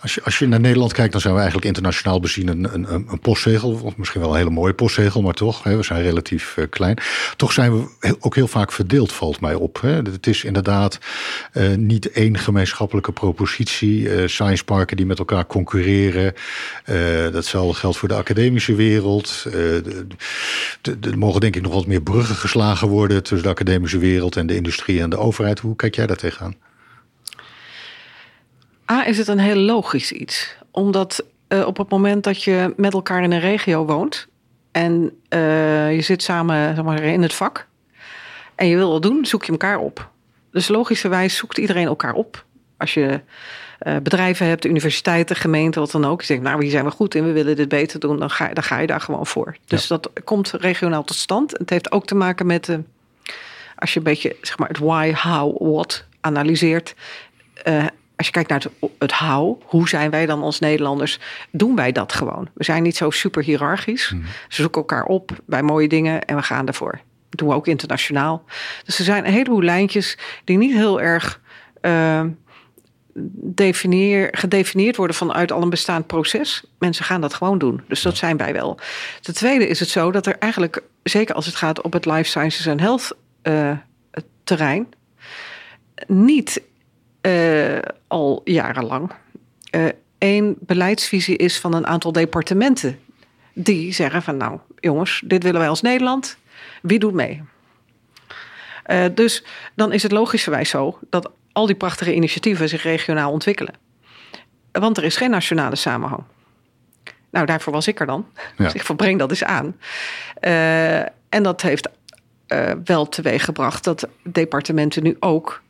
als je, als je naar Nederland kijkt, dan zijn we eigenlijk internationaal bezien een, een, een postzegel. Of misschien wel een hele mooie postzegel, maar toch, hè, we zijn relatief uh, klein. Toch zijn we ook heel vaak verdeeld, valt mij op. Hè. Het is inderdaad uh, niet één gemeenschappelijke propositie. Uh, science parken die met elkaar concurreren. datzelfde geldt voor de academische wereld. Er mogen denk ik nog wat meer bruggen geslagen worden tussen de academische wereld en de industrie en de overheid. Hoe kijk jij daar tegenaan? A, is het een heel logisch iets. Omdat uh, op het moment dat je met elkaar in een regio woont en uh, je zit samen zeg maar, in het vak en je wil wat doen, zoek je elkaar op. Dus logischerwijs zoekt iedereen elkaar op. Als je uh, bedrijven hebt, universiteiten, gemeenten, wat dan ook. Je zegt, nou, hier zijn we goed in, we willen dit beter doen, dan ga, dan ga je daar gewoon voor. Dus ja. dat komt regionaal tot stand. Het heeft ook te maken met, uh, als je een beetje zeg maar, het why, how, what analyseert. Uh, als je kijkt naar het, het how, hoe zijn wij dan als Nederlanders? Doen wij dat gewoon? We zijn niet zo super hiërarchisch. Mm. Ze zoeken elkaar op bij mooie dingen en we gaan ervoor. Dat doen we ook internationaal. Dus er zijn een heleboel lijntjes die niet heel erg uh, definieer, gedefinieerd worden vanuit al een bestaand proces. Mensen gaan dat gewoon doen. Dus dat zijn wij wel. Ten tweede is het zo dat er eigenlijk, zeker als het gaat op het life sciences en health uh, terrein, niet uh, al jarenlang één beleidsvisie is van een aantal departementen. Die zeggen van nou jongens, dit willen wij als Nederland. Wie doet mee? Uh, dus dan is het logischerwijs zo dat al die prachtige initiatieven zich regionaal ontwikkelen. Want er is geen nationale samenhang. Nou, daarvoor was ik er dan. Ja. Dus ik verbreng dat eens aan. en dat heeft uh, wel teweeggebracht dat departementen nu ook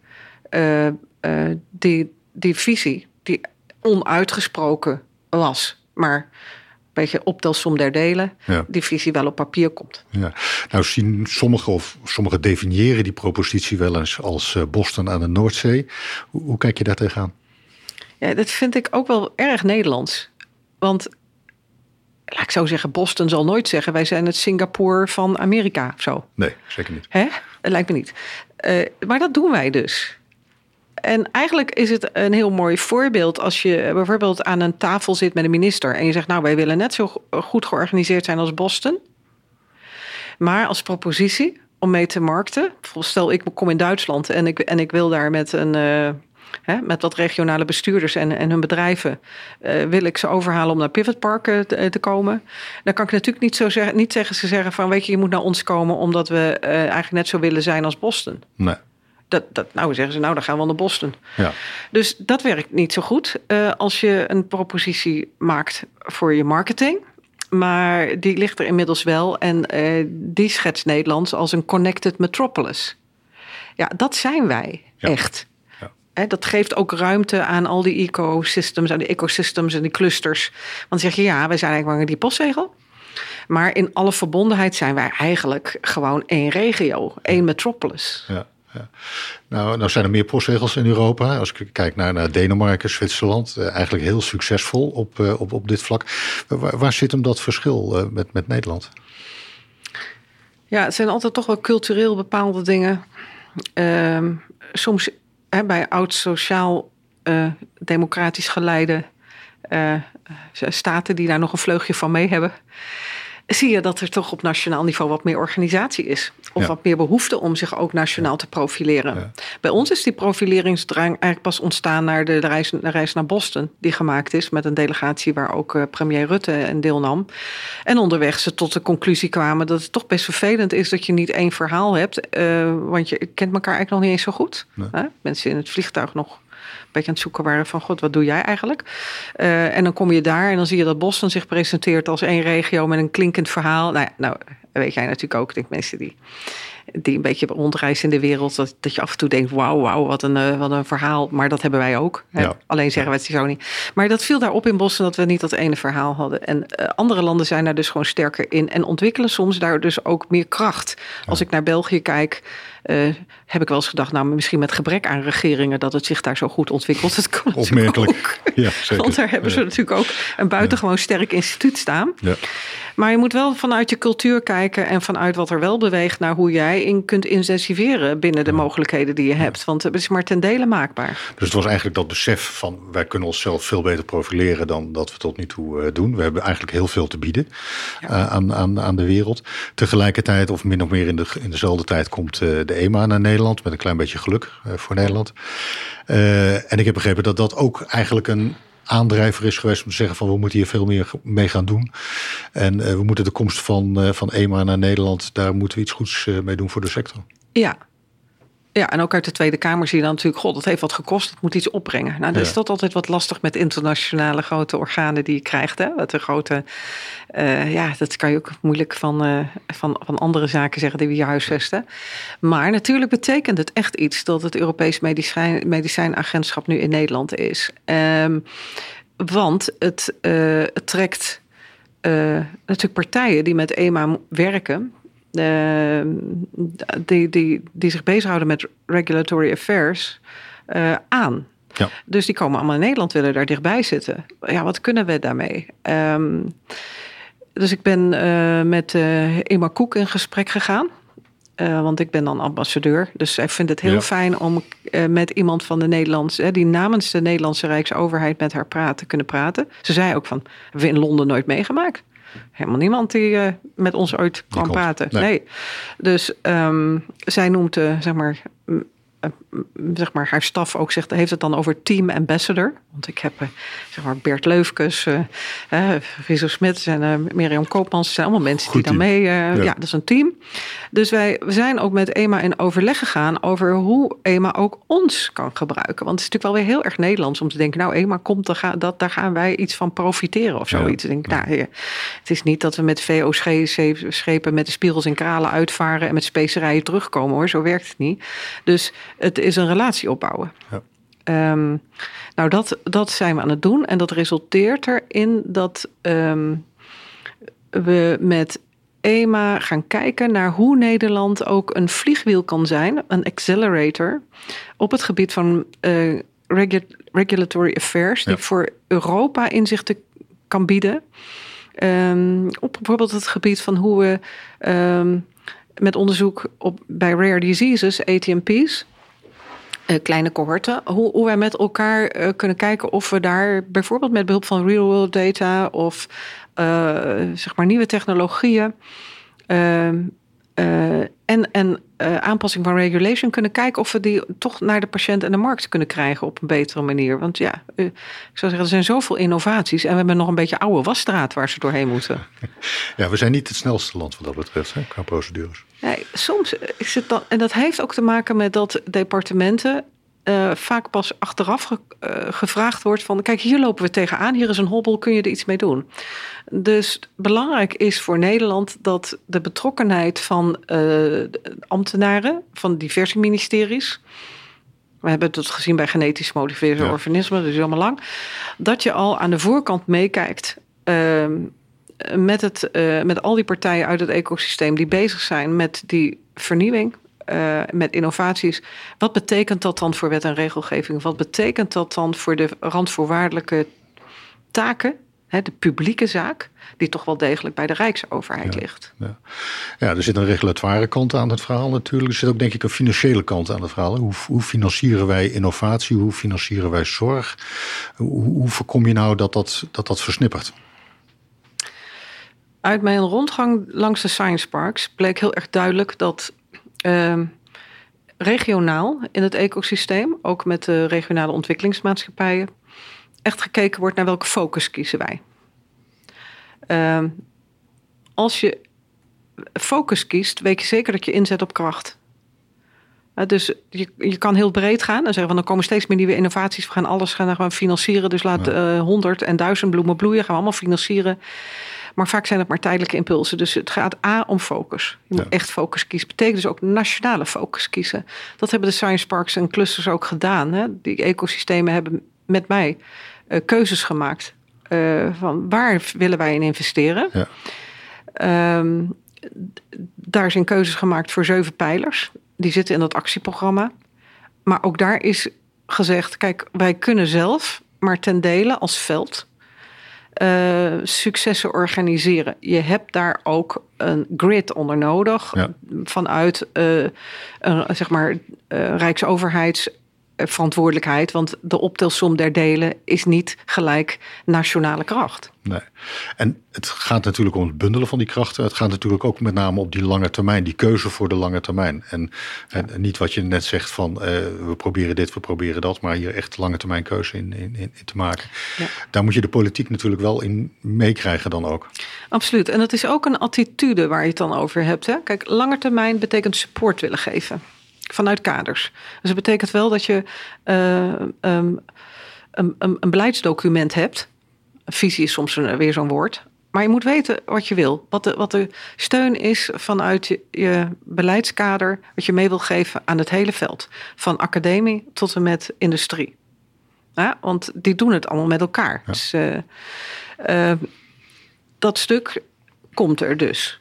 die, die visie, die onuitgesproken was, maar een beetje optelsom der delen, ja. die visie wel op papier komt. Ja. Nou zien sommigen of sommigen definiëren die propositie wel eens als Boston aan de Noordzee. Hoe, hoe kijk je daar tegenaan? Ja, dat vind ik ook wel erg Nederlands. Want laat ik zo zeggen, Boston zal nooit zeggen... wij zijn het Singapore van Amerika of zo. Nee, zeker niet. Hè? Dat lijkt me niet. Uh, maar dat doen wij dus. En eigenlijk is het een heel mooi voorbeeld als je bijvoorbeeld aan een tafel zit met een minister... en je zegt, nou, wij willen net zo goed georganiseerd zijn als Boston... maar als propositie om mee te markten... stel ik kom in Duitsland en ik, en ik wil daar met een... Hè, met wat regionale bestuurders en, en hun bedrijven uh, wil ik ze overhalen om naar pivotparken te, te, komen. Dan kan ik natuurlijk niet, zo zeggen, niet zeggen ze zeggen van weet je, je moet naar ons komen omdat we eigenlijk net zo willen zijn als Boston. Nee. Dat, dat, nou zeggen ze, nou dan gaan we naar Boston. Ja. Dus dat werkt niet zo goed uh, als je een propositie maakt voor je marketing. Maar die ligt er inmiddels wel en die schetst Nederlands als een connected metropolis. Ja, dat zijn wij ja. echt dat geeft ook ruimte aan al die ecosystems, aan die ecosystems en die clusters. Want dan zeg je ja, wij zijn eigenlijk maar die postzegel. Maar in alle verbondenheid zijn wij eigenlijk gewoon één regio, één metropolis. Ja. Nou, nou zijn er meer postzegels in Europa. Als ik kijk naar, naar Denemarken, Zwitserland, eh, eigenlijk heel succesvol op, eh, op, op dit vlak. Waar, zit hem dat verschil eh, met, met Nederland? Ja, het zijn altijd toch wel cultureel bepaalde dingen. Ehm, soms bij oud sociaal uh, democratisch geleide staten die daar nog een vleugje van mee hebben, zie je dat er toch op nationaal niveau wat meer organisatie is. Of Ja. wat meer behoefte om zich ook nationaal te profileren. Ja. Bij ons is die profileringsdrang eigenlijk pas ontstaan naar de, reis, de reis naar Boston, die gemaakt is met een delegatie waar ook eh, premier Rutte in deelnam. En onderweg ze tot de conclusie kwamen dat het toch best vervelend is dat je niet één verhaal hebt, eh, want je kent elkaar eigenlijk nog niet eens zo goed. Nee. Mensen in het vliegtuig nog beetje aan het zoeken waren van god, wat doe jij eigenlijk? Eh, en dan kom je daar en dan zie je dat Boston zich presenteert als één regio met een klinkend verhaal. Nou, ja, nou weet jij natuurlijk ook, ik denk mensen die, die een beetje rondreizen in de wereld, dat, dat je af en toe denkt, wauw, wauw, wat een, eh, wat een verhaal. Maar dat hebben wij ook. Ja. Alleen zeggen we het zo niet. Maar dat viel daarop in Boston dat we niet dat ene verhaal hadden. En eh, andere landen zijn daar dus gewoon sterker in en ontwikkelen soms daar dus ook meer kracht. Als ik naar België kijk, heb ik wel eens gedacht, nou misschien met gebrek aan regeringen dat het zich daar zo goed ontwikkelt. Dat kan Opmerkelijk. ook. Ja, zeker. Want daar hebben ze Ja. natuurlijk ook een buitengewoon sterk instituut staan. Ja. Maar je moet wel vanuit je cultuur kijken en vanuit wat er wel beweegt naar hoe jij in kunt intensiveren binnen de mogelijkheden die je hebt. Want het is maar ten dele maakbaar. Dus het was eigenlijk dat besef van wij kunnen onszelf veel beter profileren dan dat we tot nu toe eh, doen. We hebben eigenlijk heel veel te bieden eh, aan, aan, aan de wereld. Tegelijkertijd, of min of meer in, de, in dezelfde tijd, komt eh, de EMA naar Nederland met een klein beetje geluk eh, voor Nederland. Eh, en ik heb begrepen dat dat ook eigenlijk een aandrijver is geweest om te zeggen van we moeten hier veel meer mee gaan doen. En eh, we moeten de komst van, van EMA naar Nederland, daar moeten we iets goeds mee doen voor de sector. Ja. Ja, en ook uit de Tweede Kamer zie je dan natuurlijk, god, dat heeft wat gekost, het moet iets opbrengen. Nou, dat Ja. is dat altijd wat lastig met internationale grote organen die je krijgt. Hè? Wat een grote, eh, ja, dat kan je ook moeilijk van, eh, van, van andere zaken zeggen die we hier huisvesten. Maar natuurlijk betekent het echt iets dat het Europees Medicijn, Medicijnagentschap nu in Nederland is. Ehm, want het, eh, het trekt natuurlijk partijen die met EMA werken. Eh, die, die, die zich bezighouden met regulatory affairs eh, aan. Ja. Dus die komen allemaal in Nederland, willen daar dichtbij zitten. Ja, wat kunnen we daarmee? Ehm, dus ik ben eh, met eh Emma Koek in gesprek gegaan. Want ik ben dan ambassadeur. Dus zij vindt het heel Ja. fijn om met iemand van de Nederlandse, die namens de Nederlandse Rijksoverheid met haar praten, te kunnen praten. Ze zei ook van, hebben we in Londen nooit meegemaakt. Helemaal niemand die eh, met ons ooit kwam praten. Nee. Nee. Dus ehm, zij noemt, eh, zeg maar, zeg maar, haar staf ook zegt, heeft het dan over team ambassador. Want ik heb zeg maar Bert Leufkes, uh, Rizzo Smit en uh, Mirjam Koopmans. zijn allemaal mensen die dan mee. Ja. ja. dat is een team. Dus wij we zijn ook met EMA in overleg gegaan over hoe EMA ook ons kan gebruiken. Want het is natuurlijk wel weer heel erg Nederlands om te denken, nou EMA komt, daar, dat, daar gaan wij iets van profiteren of zoiets. Ja. Denk, nou, het is niet dat we met VOC-schepen met de spiegels en kralen uitvaren en met specerijen terugkomen hoor. Zo werkt het niet. Dus het is een relatie opbouwen. Ja. Um, nou, dat, dat zijn we aan het doen. En dat resulteert erin dat um, we met EMA gaan kijken naar hoe Nederland ook een vliegwiel kan zijn, een accelerator, op het gebied van uh, regulatory affairs, die voor Europa inzichten kan bieden. Um, op bijvoorbeeld het gebied van hoe we um, met onderzoek op, bij rare diseases, ATMP's, kleine cohorten, hoe, hoe wij met elkaar uh, kunnen kijken of we daar bijvoorbeeld met behulp van real-world data of uh, zeg maar nieuwe technologieën ehm, en, en aanpassing van regulation kunnen kijken of we die toch naar de patiënt en de markt kunnen krijgen op een betere manier. Want ja, ik zou zeggen, er zijn zoveel innovaties en we hebben nog een beetje oude wasstraat waar ze doorheen moeten. Ja, we zijn niet het snelste land wat dat betreft, hè, qua procedures. Nee, soms is het dan, en dat heeft ook te maken met dat departementen uh, vaak pas achteraf ge, uh, gevraagd wordt van... kijk, hier lopen we tegenaan, hier is een hobbel, kun je er iets mee doen? Dus belangrijk is voor Nederland dat de betrokkenheid van uh, ambtenaren... van diverse ministeries... we hebben het gezien bij genetisch motiveerde ja. organismen, dus helemaal lang... dat je al aan de voorkant meekijkt... Ehm, met, het, met al die partijen uit het ecosysteem die bezig zijn met die vernieuwing uh, met innovaties. Wat betekent dat dan voor wet en regelgeving? Wat betekent dat dan voor de randvoorwaardelijke taken, hè, de publieke zaak, die toch wel degelijk bij de Rijksoverheid ja, ligt? Ja. ja, er zit een regulatoire kant aan het verhaal natuurlijk. Er zit ook denk ik een financiële kant aan het verhaal. Hoe, hoe financieren wij innovatie? Hoe financieren wij zorg? Hoe, hoe voorkom je nou dat dat, dat, dat versnippert? Uit mijn rondgang langs de science parks bleek heel erg duidelijk dat regionaal in het ecosysteem, ook met de regionale ontwikkelingsmaatschappijen, echt gekeken wordt naar welke focus kiezen wij. Uh, als je focus kiest, weet je zeker dat je inzet op kracht. Uh, dus je, je kan heel breed gaan en zeggen van er komen steeds meer nieuwe innovaties. We gaan alles gaan, gaan financieren. Dus laat eh, honderd ja. en duizend bloemen bloeien. Gaan we allemaal financieren. Maar vaak zijn het maar tijdelijke impulsen. Dus het gaat A om focus. Je moet ja. echt focus kiezen. Betekent dus ook nationale focus kiezen. Dat hebben de science parks en clusters ook gedaan. Hè? Die ecosystemen hebben met mij uh, keuzes gemaakt. Uh, van waar willen wij in investeren? Ja. Um, daar zijn keuzes gemaakt voor zeven pijlers. Die zitten in dat actieprogramma. Maar ook daar is gezegd: kijk, wij kunnen zelf, maar ten dele als veld uh, successen organiseren. Je hebt daar ook een grid onder nodig ja. vanuit uh, een, zeg maar uh, rijksoverheids verantwoordelijkheid. Want de optelsom der delen is niet gelijk nationale kracht. Nee. En het gaat natuurlijk om het bundelen van die krachten. Het gaat natuurlijk ook met name op die lange termijn, die keuze voor de lange termijn. En, en niet wat je net zegt van uh, we proberen dit, we proberen dat, maar hier echt lange termijn keuze in, in, in te maken. Ja. Daar moet je de politiek natuurlijk wel in meekrijgen dan ook. Absoluut. En dat is ook een attitude waar je het dan over hebt. Hè? Kijk, lange termijn betekent support willen geven vanuit kaders. Dus dat betekent wel dat je uh, um, een, een, een, beleidsdocument hebt. Visie is soms een, weer zo'n woord. Maar je moet weten wat je wil. Wat de, wat de steun is vanuit je, je beleidskader. Wat je mee wil geven aan het hele veld. Van academie tot en met industrie. Ja, want die doen het allemaal met elkaar. Ja. Dus, uh, uh, dat stuk komt er dus.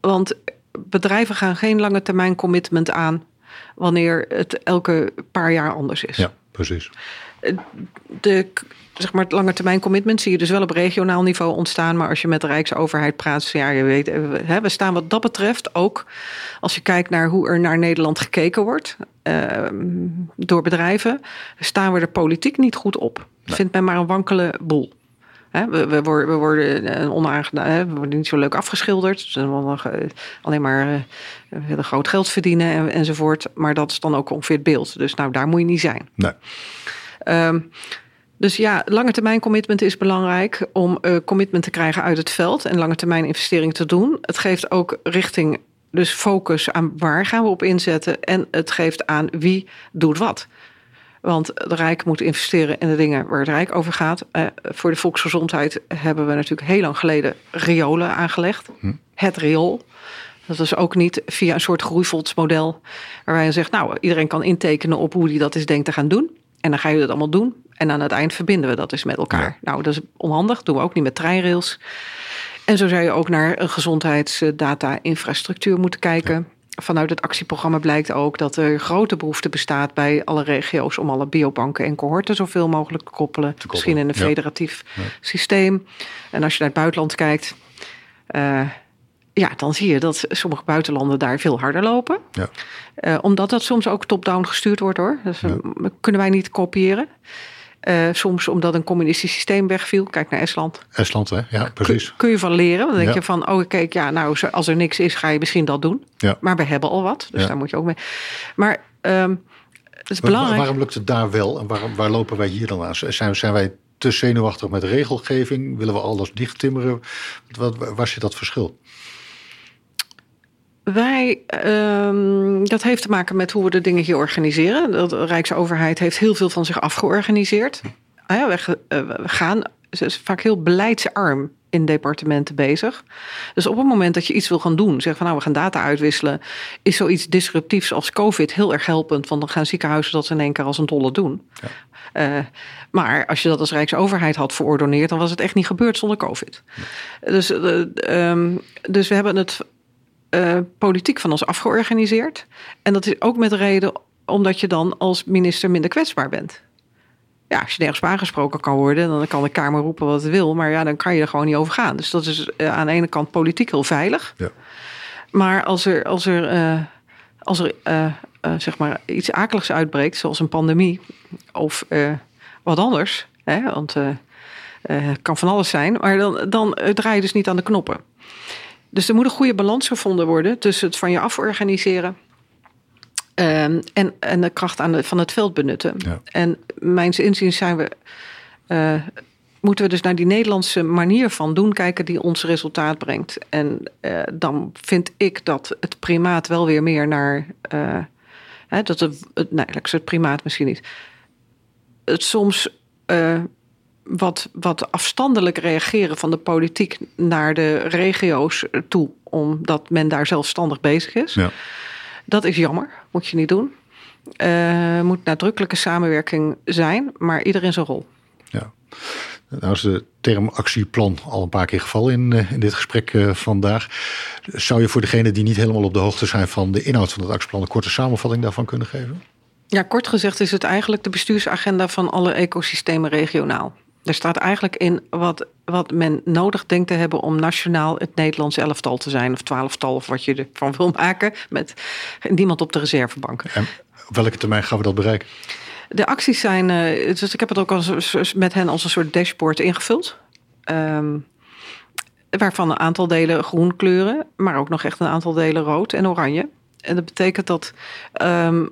Want bedrijven gaan geen lange termijn commitment aan wanneer het elke paar jaar anders is. Ja, precies. De, zeg maar, het lange termijn commitment zie je dus wel op regionaal niveau ontstaan. Maar als je met de Rijksoverheid praat, ja, je weet, hè, we staan wat dat betreft ook. Als je kijkt naar hoe er naar Nederland gekeken wordt uh, door bedrijven, staan we er politiek niet goed op. Nee. Vindt men maar een wankele boel. We, we, worden, we worden een onaangenaam, we worden niet zo leuk afgeschilderd. Dus eh, alleen maar eh, willen groot geld verdienen en, enzovoort. Maar dat is dan ook ongeveer het beeld. Dus nou, daar moet je niet zijn. Nee. Ehm, dus ja, lange termijn commitment is belangrijk om eh, commitment te krijgen uit het veld en lange termijn investeringen te doen. Het geeft ook richting, dus focus aan waar gaan we op inzetten en het geeft aan wie doet wat. Want de Rijk moet investeren in de dingen waar het Rijk over gaat. Eh, voor de volksgezondheid hebben we natuurlijk heel lang geleden riolen aangelegd. Het riool. Dat is ook niet via een soort groeifondsmodel. Waarbij je zegt, nou, iedereen kan intekenen op hoe die dat is denkt te gaan doen. En dan ga je dat allemaal doen. En aan het eind verbinden we dat dus met elkaar. Nou, dat is onhandig. doen we ook niet met treinrails. En zo zou je ook naar een gezondheidsdata-infrastructuur moeten kijken. Vanuit het actieprogramma blijkt ook dat er grote behoefte bestaat bij alle regio's om alle biobanken en cohorten zoveel mogelijk te koppelen. koppelen, Misschien in een ja. federatief systeem. En als je naar het buitenland kijkt, eh, ja, dan zie je dat sommige buitenlanden daar veel harder lopen. Ja. Eh, omdat dat soms ook top-down gestuurd wordt hoor. Dus kunnen wij niet kopiëren. Eh, soms omdat een communistisch systeem wegviel. Kijk naar Estland. Estland, hè? Ja, precies. kun je van leren. Dan denk Ja. je van, oh kijk, ja, nou, als er niks is, ga je misschien dat doen. Ja. Maar we hebben al wat, dus Ja. daar moet je ook mee. Maar ehm, het is Maar belangrijk. waarom lukt het daar wel en waarom, waar lopen wij hier dan aan? Zijn, zijn wij te zenuwachtig met regelgeving? Willen we alles dichttimmeren? Wat- waar zit dat verschil? Wij, ehm, dat heeft te maken met hoe we de dingen hier organiseren. De Rijksoverheid heeft heel veel van zich afgeorganiseerd. Ah ja, we, ge- we gaan ze is vaak heel beleidsarm in departementen bezig. Dus op het moment dat je iets wil gaan doen, zeg van nou we gaan data uitwisselen, is zoiets disruptiefs als COVID heel erg helpend, want dan gaan ziekenhuizen dat in één keer als een dolle doen. Eh, maar als je dat als Rijksoverheid had verordoneerd, dan was het echt niet gebeurd zonder COVID. Dus, eh, ehm, dus we hebben het eh, politiek van ons afgeorganiseerd. En dat is ook met reden omdat je dan als minister minder kwetsbaar bent. Ja, als je nergens aangesproken kan worden, dan kan de Kamer roepen wat het wil. Maar ja, dan kan je er gewoon niet over gaan. Dus dat is eh, aan de ene kant politiek heel veilig. Ja. Maar als er, als er, eh, als er zeg maar iets akeligs uitbreekt, zoals een pandemie of wat anders, hè, want het kan van alles zijn, maar dan, dan draai je dus niet aan de knoppen. Dus er moet een goede balans gevonden worden tussen het van je af organiseren ehm, en, en de kracht aan de, van het veld benutten. Ja. En mijns inziens zijn we, eh, moeten we dus naar die Nederlandse manier van doen kijken die ons resultaat brengt. En eh, dan vind ik dat het primaat wel weer meer naar. eh, hè, dat het, het, nee, het primaat misschien niet. Het soms wat, wat afstandelijk reageren van de politiek naar de regio's toe, omdat men daar zelfstandig bezig is. Ja. Dat is jammer, moet je niet doen. Eh moet nadrukkelijke samenwerking zijn, maar ieder in zijn rol. Ja. Nou is de term actieplan al een paar keer gevallen in, eh, in dit gesprek eh, vandaag. Zou je voor degenen die niet helemaal op de hoogte zijn van de inhoud van het actieplan een korte samenvatting daarvan kunnen geven? Ja, kort gezegd is het eigenlijk de bestuursagenda van alle ecosystemen regionaal. Er staat eigenlijk in wat, wat men nodig denkt te hebben om nationaal het Nederlands elftal te zijn, of twaalftal, of wat je ervan wil maken, met niemand op de reservebanken. En op welke termijn gaan we dat bereiken? De acties zijn, eh, dus ik heb het ook als, met hen als een soort dashboard ingevuld. Ehm, waarvan een aantal delen groen kleuren, maar ook nog echt een aantal delen rood en oranje. En dat betekent dat ehm,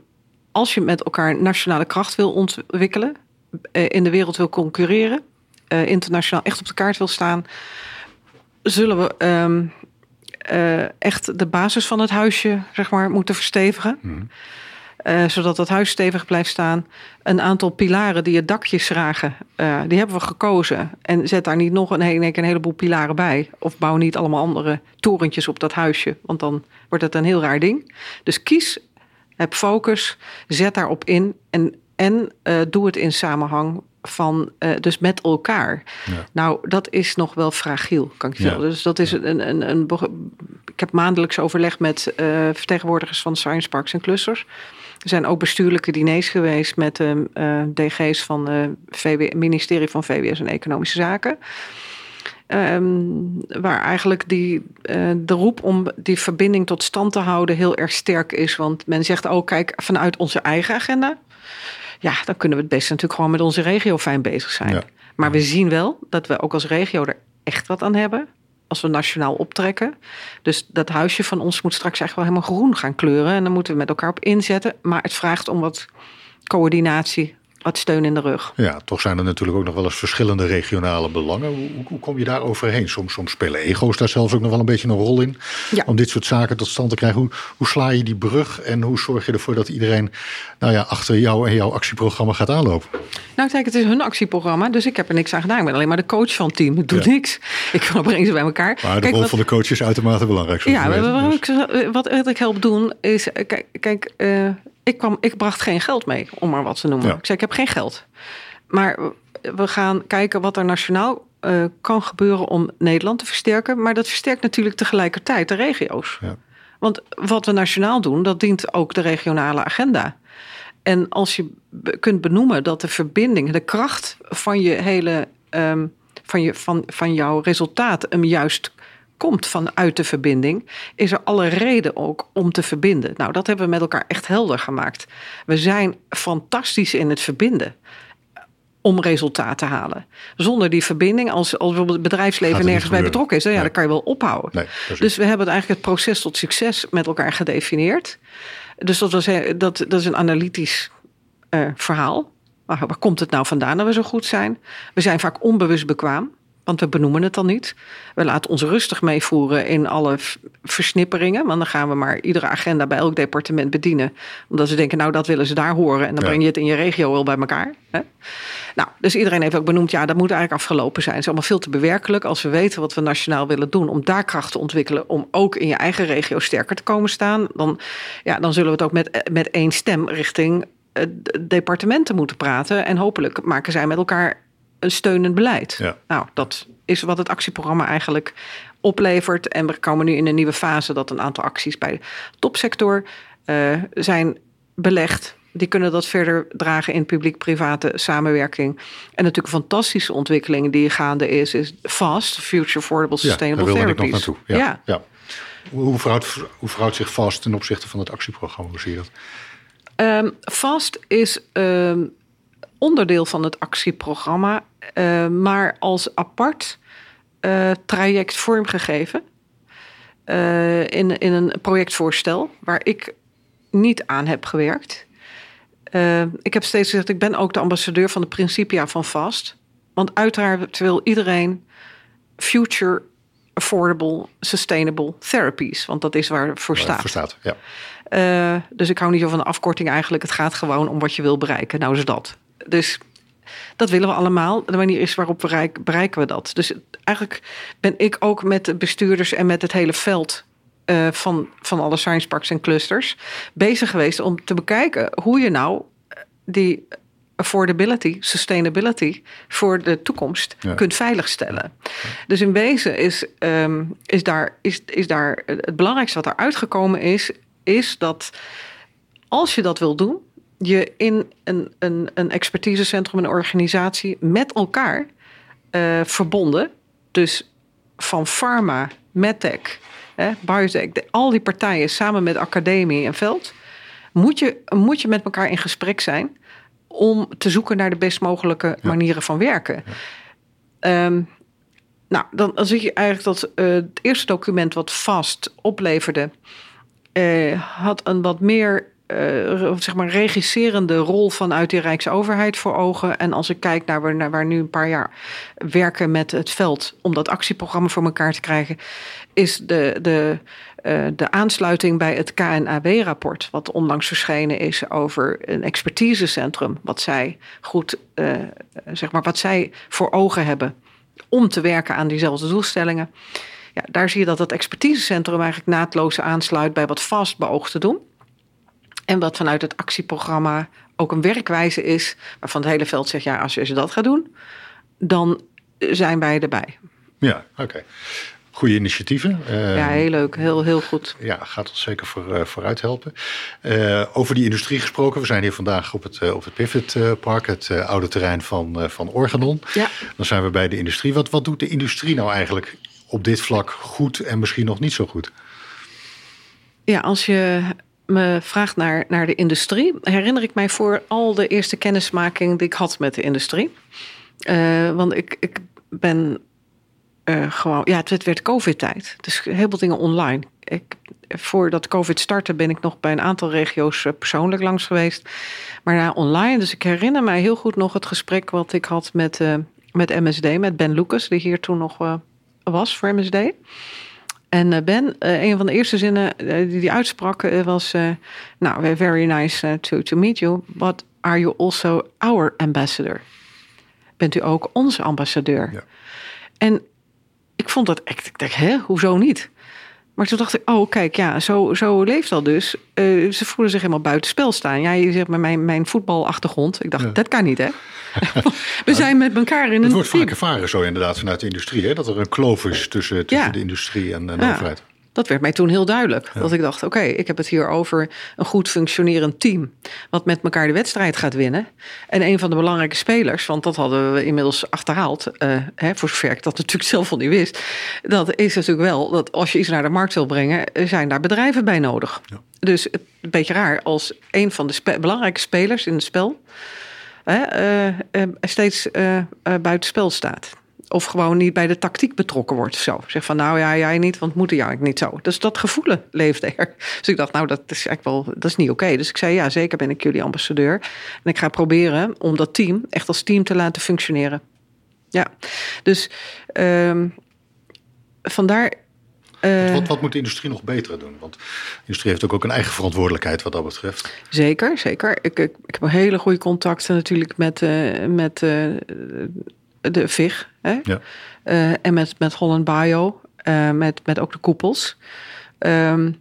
als je met elkaar nationale kracht wil ontwikkelen, in de wereld wil concurreren, eh, internationaal echt op de kaart wil staan, zullen we ehm, eh, echt de basis van het huisje zeg maar, moeten verstevigen. Eh, zodat het huis stevig blijft staan. Een aantal pilaren die het dakje schragen, eh, die hebben we gekozen. En zet daar niet nog een, in een heleboel pilaren bij. Of bouw niet allemaal andere torentjes op dat huisje. Want dan wordt het een heel raar ding. Dus kies, heb focus, zet daarop in. En, en eh, doe het in samenhang van, eh, dus met elkaar. Ja. Nou, dat is nog wel fragiel, kan ik je Ja. zeggen. Dus dat is een, een, een, ik heb maandelijks overleg met eh, vertegenwoordigers van science parks en clusters. Er zijn ook bestuurlijke diners geweest met de eh, DG's van het ministerie van VWS en Economische Zaken. Ehm, waar eigenlijk die, de roep om die verbinding tot stand te houden heel erg sterk is. Want men zegt ook, kijk, vanuit onze eigen agenda. Ja, dan kunnen we het best natuurlijk gewoon met onze regio fijn bezig zijn. Ja. Maar we zien wel dat we ook als regio er echt wat aan hebben. Als we nationaal optrekken. Dus dat huisje van ons moet straks echt wel helemaal groen gaan kleuren. En dan moeten we met elkaar op inzetten. Maar het vraagt om wat coördinatie, wat steun in de rug. Ja, toch zijn er natuurlijk ook nog wel eens verschillende regionale belangen. Hoe, hoe kom je daar overheen? Soms, soms spelen ego's daar zelfs ook nog wel een beetje een rol in. Ja. Om dit soort zaken tot stand te krijgen. Hoe, hoe sla je die brug en hoe zorg je ervoor dat iedereen nou ja, achter jou en jouw actieprogramma gaat aanlopen? Nou, kijk, het is hun actieprogramma, dus ik heb er niks aan gedaan. Ik ben alleen maar de coach van het team. Ik doe Ja. niks. Ik kan brengen ze bij elkaar. Maar de Kijk, rol wat- van de coach is uitermate belangrijk. Ja, weten. wat, Dus- wat, ik, wat, wat ik help doen is, eh, kijk, kijk eh, ik, kwam, ik bracht geen geld mee, om maar wat te noemen. Ja. Ik zei, ik heb geen geld. Maar we gaan kijken wat er nationaal eh, kan gebeuren om Nederland te versterken. Maar dat versterkt natuurlijk tegelijkertijd de regio's. Ja. Want wat we nationaal doen, dat dient ook de regionale agenda. En als je kunt benoemen dat de verbinding, de kracht van je hele, ehm, van, je, van, van jouw resultaat hem juist komt vanuit de verbinding, is er alle reden ook om te verbinden. Nou, dat hebben we met elkaar echt helder gemaakt. We zijn fantastisch in het verbinden om resultaat te halen. Zonder die verbinding, als, als bijvoorbeeld het bedrijfsleven nergens bij betrokken is, dan, ja, Nee. dan kan je wel ophouden. Nee, dus we hebben het eigenlijk het proces tot succes met elkaar gedefinieerd. Dus dat, was, eh, dat, dat is een analytisch eh, verhaal. Waar, waar komt het nou vandaan dat we zo goed zijn? We zijn vaak onbewust bekwaam, want we benoemen het dan niet. We laten ons rustig meevoeren in alle versnipperingen. Want dan gaan we maar iedere agenda bij elk departement bedienen. Omdat ze denken, nou dat willen ze daar horen. En dan Ja. breng je het in je regio wel bij elkaar. Hè? Nou, dus iedereen heeft ook benoemd, ja, dat moet eigenlijk afgelopen zijn. Het is allemaal veel te bewerkelijk als we weten wat we nationaal willen doen. Om daar kracht te ontwikkelen, om ook in je eigen regio sterker te komen staan. Dan, ja, dan zullen we het ook met, met één stem richting eh, de departementen moeten praten. En hopelijk maken zij met elkaar een steunend beleid. Ja. Nou, dat is wat het actieprogramma eigenlijk oplevert. En we komen nu in een nieuwe fase dat een aantal acties bij de topsector eh, zijn belegd. Die kunnen dat verder dragen in publiek-private samenwerking. En natuurlijk een fantastische ontwikkeling die gaande is, is FAST, Future Affordable ja, Sustainable daar wilde ik Therapies. nog naartoe. Ja, ja. Hoe, hoe, verhoudt, hoe verhoudt zich vast ten opzichte van het actieprogramma? Hoe zie je dat? Ehm, FAST is ehm, onderdeel van het actieprogramma, eh, maar als apart eh, traject vormgegeven. eh, in, in een projectvoorstel waar ik niet aan heb gewerkt. Ik heb steeds gezegd, ik ben ook de ambassadeur van de Principia van FAST. Want uiteraard wil iedereen future affordable sustainable therapies. Want dat is waar het voor staat. Voor staat, ja. Uh, dus ik hou niet zo van de afkorting eigenlijk. Het gaat gewoon om wat je wil bereiken. Nou is dat. Dus dat willen we allemaal. De manier is waarop we bereik, bereiken we dat. Dus eigenlijk ben ik ook met de bestuurders en met het hele veld uh, van, van alle science parks en clusters bezig geweest om te bekijken hoe je nou die affordability, sustainability voor de toekomst ja. kunt veiligstellen. Dus in wezen is, um, is, daar, is, is daar het belangrijkste wat er uitgekomen is, is dat als je dat wil doen, je in een, een, een expertisecentrum, een organisatie met elkaar uh, verbonden, dus van pharma, medtech, eh, biotech, de, al die partijen samen met academie en veld, moet je, moet je met elkaar in gesprek zijn om te zoeken naar de best mogelijke ja. manieren van werken. Ja. Um, nou, dan, dan zie je eigenlijk dat uh, het eerste document wat vast opleverde, uh, had een wat meer uh, zeg maar regisserende rol vanuit de Rijksoverheid voor ogen. En als ik kijk naar waar, naar nu een paar jaar werken met het veld om dat actieprogramma voor elkaar te krijgen, is de, de, uh, de aansluiting bij het KNAW-rapport, wat onlangs verschenen is over een expertisecentrum, wat zij goed, uh, zeg maar, wat zij voor ogen hebben om te werken aan diezelfde doelstellingen. Ja, daar zie je dat het expertisecentrum eigenlijk naadloos aansluit bij wat vast beoogt te doen. En wat vanuit het actieprogramma ook een werkwijze is, waarvan het hele veld zegt: ja, als je dat gaat doen, dan zijn wij erbij. Ja, oké. Okay. Goede initiatieven. Uh, ja, heel leuk. Heel, heel goed. Ja, gaat ons zeker voor, uh, vooruit helpen. Uh, over die industrie gesproken. We zijn hier vandaag op het, op het Pivot Park, het oude terrein van, van Organon. Ja. Dan zijn we bij de industrie. Wat, wat doet de industrie nou eigenlijk op dit vlak goed en misschien nog niet zo goed? Ja, als je me vraagt naar, naar de industrie, herinner ik mij voor al de eerste kennismaking die ik had met de industrie. Uh, want ik, ik ben uh, gewoon, ja, het werd COVID-tijd. Dus heel veel dingen online. Ik, voordat COVID startte ben ik nog bij een aantal regio's uh, persoonlijk langs geweest. Maar ja, online. Dus ik herinner mij heel goed nog het gesprek wat ik had met, met MSD, met Ben Lucas, die hier toen nog was voor MSD. En Ben, een van de eerste zinnen die hij uitsprak was: Nou, very nice to, to meet you, but are you also our ambassador? Bent u ook onze ambassadeur? Ja. En ik vond dat echt, ik dacht, hè, hoezo niet? Maar toen dacht ik, oh kijk, ja, zo, zo leeft dat dus. Uh, ze voelen zich helemaal buitenspel staan. Ja, je zegt met mijn, mijn voetbalachtergrond. Ik dacht, dat kan niet, hè? We zijn met elkaar in een. Het wordt vaak ervaren zo inderdaad vanuit de industrie, hè? Dat er een kloof is tussen, tussen de industrie en, en de overheid. Dat werd mij toen heel duidelijk. Dat ik dacht, oké, ik heb het hier over een goed functionerend team. Wat met elkaar de wedstrijd gaat winnen. En een van de belangrijke spelers, want dat hadden we inmiddels achterhaald. Uh, hè, voor zover ik dat natuurlijk zelf al niet wist. Dat is natuurlijk wel dat als je iets naar de markt wil brengen, zijn daar bedrijven bij nodig. Ja. Dus een beetje raar als een van de belangrijke spelers in het spel. Uh, uh, steeds buitenspel staat of gewoon niet bij de tactiek betrokken wordt. Zo. Zeg van nou ja, jij niet, want moet jij niet zo. Dus dat gevoel leefde er. Dus ik dacht, nou, dat is eigenlijk wel, dat is niet oké. Dus ik zei, ja, zeker ben ik jullie ambassadeur. En ik ga proberen om dat team echt als team te laten functioneren. Ja, dus um, vandaar. Uh, wat, wat, moet de industrie nog beter doen? Want de industrie heeft ook, ook een eigen verantwoordelijkheid wat dat betreft. Zeker, zeker. Ik, ik, ik heb een hele goede contacten natuurlijk met, uh, met uh, de VIG. Hè? Ja. En met, met Holland Bio. Met, met ook de koepels. Um,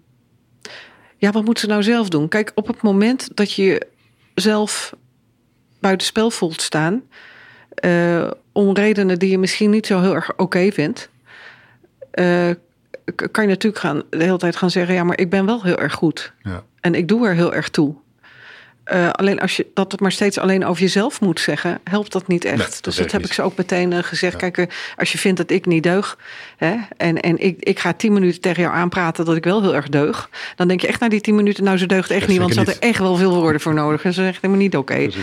ja, wat moeten ze nou zelf doen? Kijk, op het moment dat je zelf buitenspel voelt staan. Uh, om redenen die je misschien niet zo heel erg oké okay vindt. Kan je natuurlijk gaan, de hele tijd gaan zeggen: ja, maar ik ben wel heel erg goed. Ja. En ik doe er heel erg toe. Uh, alleen als je dat het maar steeds alleen over jezelf moet zeggen, helpt dat niet echt. dat dus dat heb ik ze ook meteen uh, gezegd. Kijk, uh, als je vindt dat ik niet deug, hè, en, en ik, ik ga tien minuten tegen jou aanpraten dat ik wel heel erg deug, dan denk je echt na die tien minuten, nou ze deugt echt niet, want ze had er echt wel veel woorden voor nodig. En ze zegt helemaal niet oké. Okay.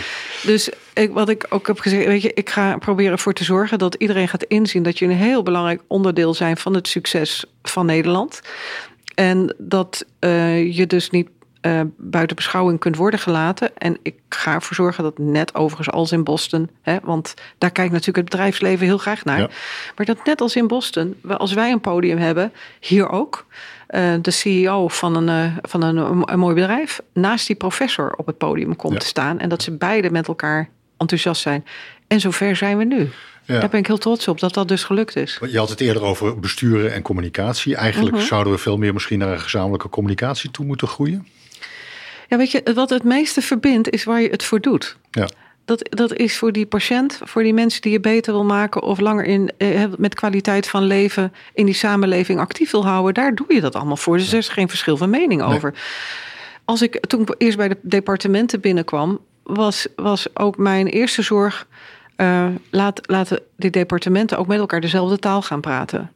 Dus ik, wat ik ook heb gezegd, weet je, ik ga proberen ervoor te zorgen dat iedereen gaat inzien dat je een heel belangrijk onderdeel zijn van het succes van Nederland. En dat je dus niet uh, buiten beschouwing kunt worden gelaten. En ik ga ervoor zorgen dat net overigens als in Boston, hè, want daar kijkt natuurlijk het bedrijfsleven heel graag naar. Maar dat net als in Boston, als wij een podium hebben, hier ook. Uh, de CEO van, een, uh, van een, een, mooi bedrijf naast die professor op het podium komt te staan. En dat ze beide met elkaar enthousiast zijn. En zover zijn we nu. Ja. Daar ben ik heel trots op dat dat dus gelukt is. Je had het eerder over besturen en communicatie. Eigenlijk mhm. zouden we veel meer misschien naar een gezamenlijke communicatie toe moeten groeien. Ja, weet je, wat het meeste verbindt is waar je het voor doet. Ja. Dat, dat is voor die patiënt, voor die mensen die je beter wil maken of langer in, eh, met kwaliteit van leven in die samenleving actief wil houden. Daar doe je dat allemaal voor. Dus er is geen verschil van mening over. Als ik toen eerst bij de departementen binnenkwam, was, was ook mijn eerste zorg. Uh, laat, laten die departementen ook met elkaar dezelfde taal gaan praten.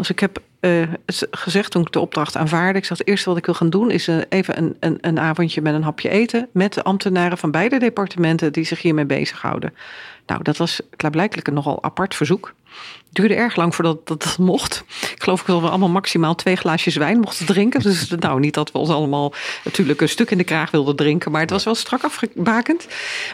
Dus ik heb uh, gezegd toen ik de opdracht aanvaarde. Ik zeg, het eerste wat ik wil gaan doen is uh, even een, een, een avondje met een hapje eten. Met de ambtenaren van beide departementen die zich hiermee bezighouden. Nou, dat was klaarblijkelijk een nogal apart verzoek. Het duurde erg lang voordat dat mocht. Ik geloof dat we allemaal maximaal twee glaasjes wijn mochten drinken. Dus nou, niet dat we ons allemaal natuurlijk een stuk in de kraag wilden drinken. Maar het was wel strak afgebakend.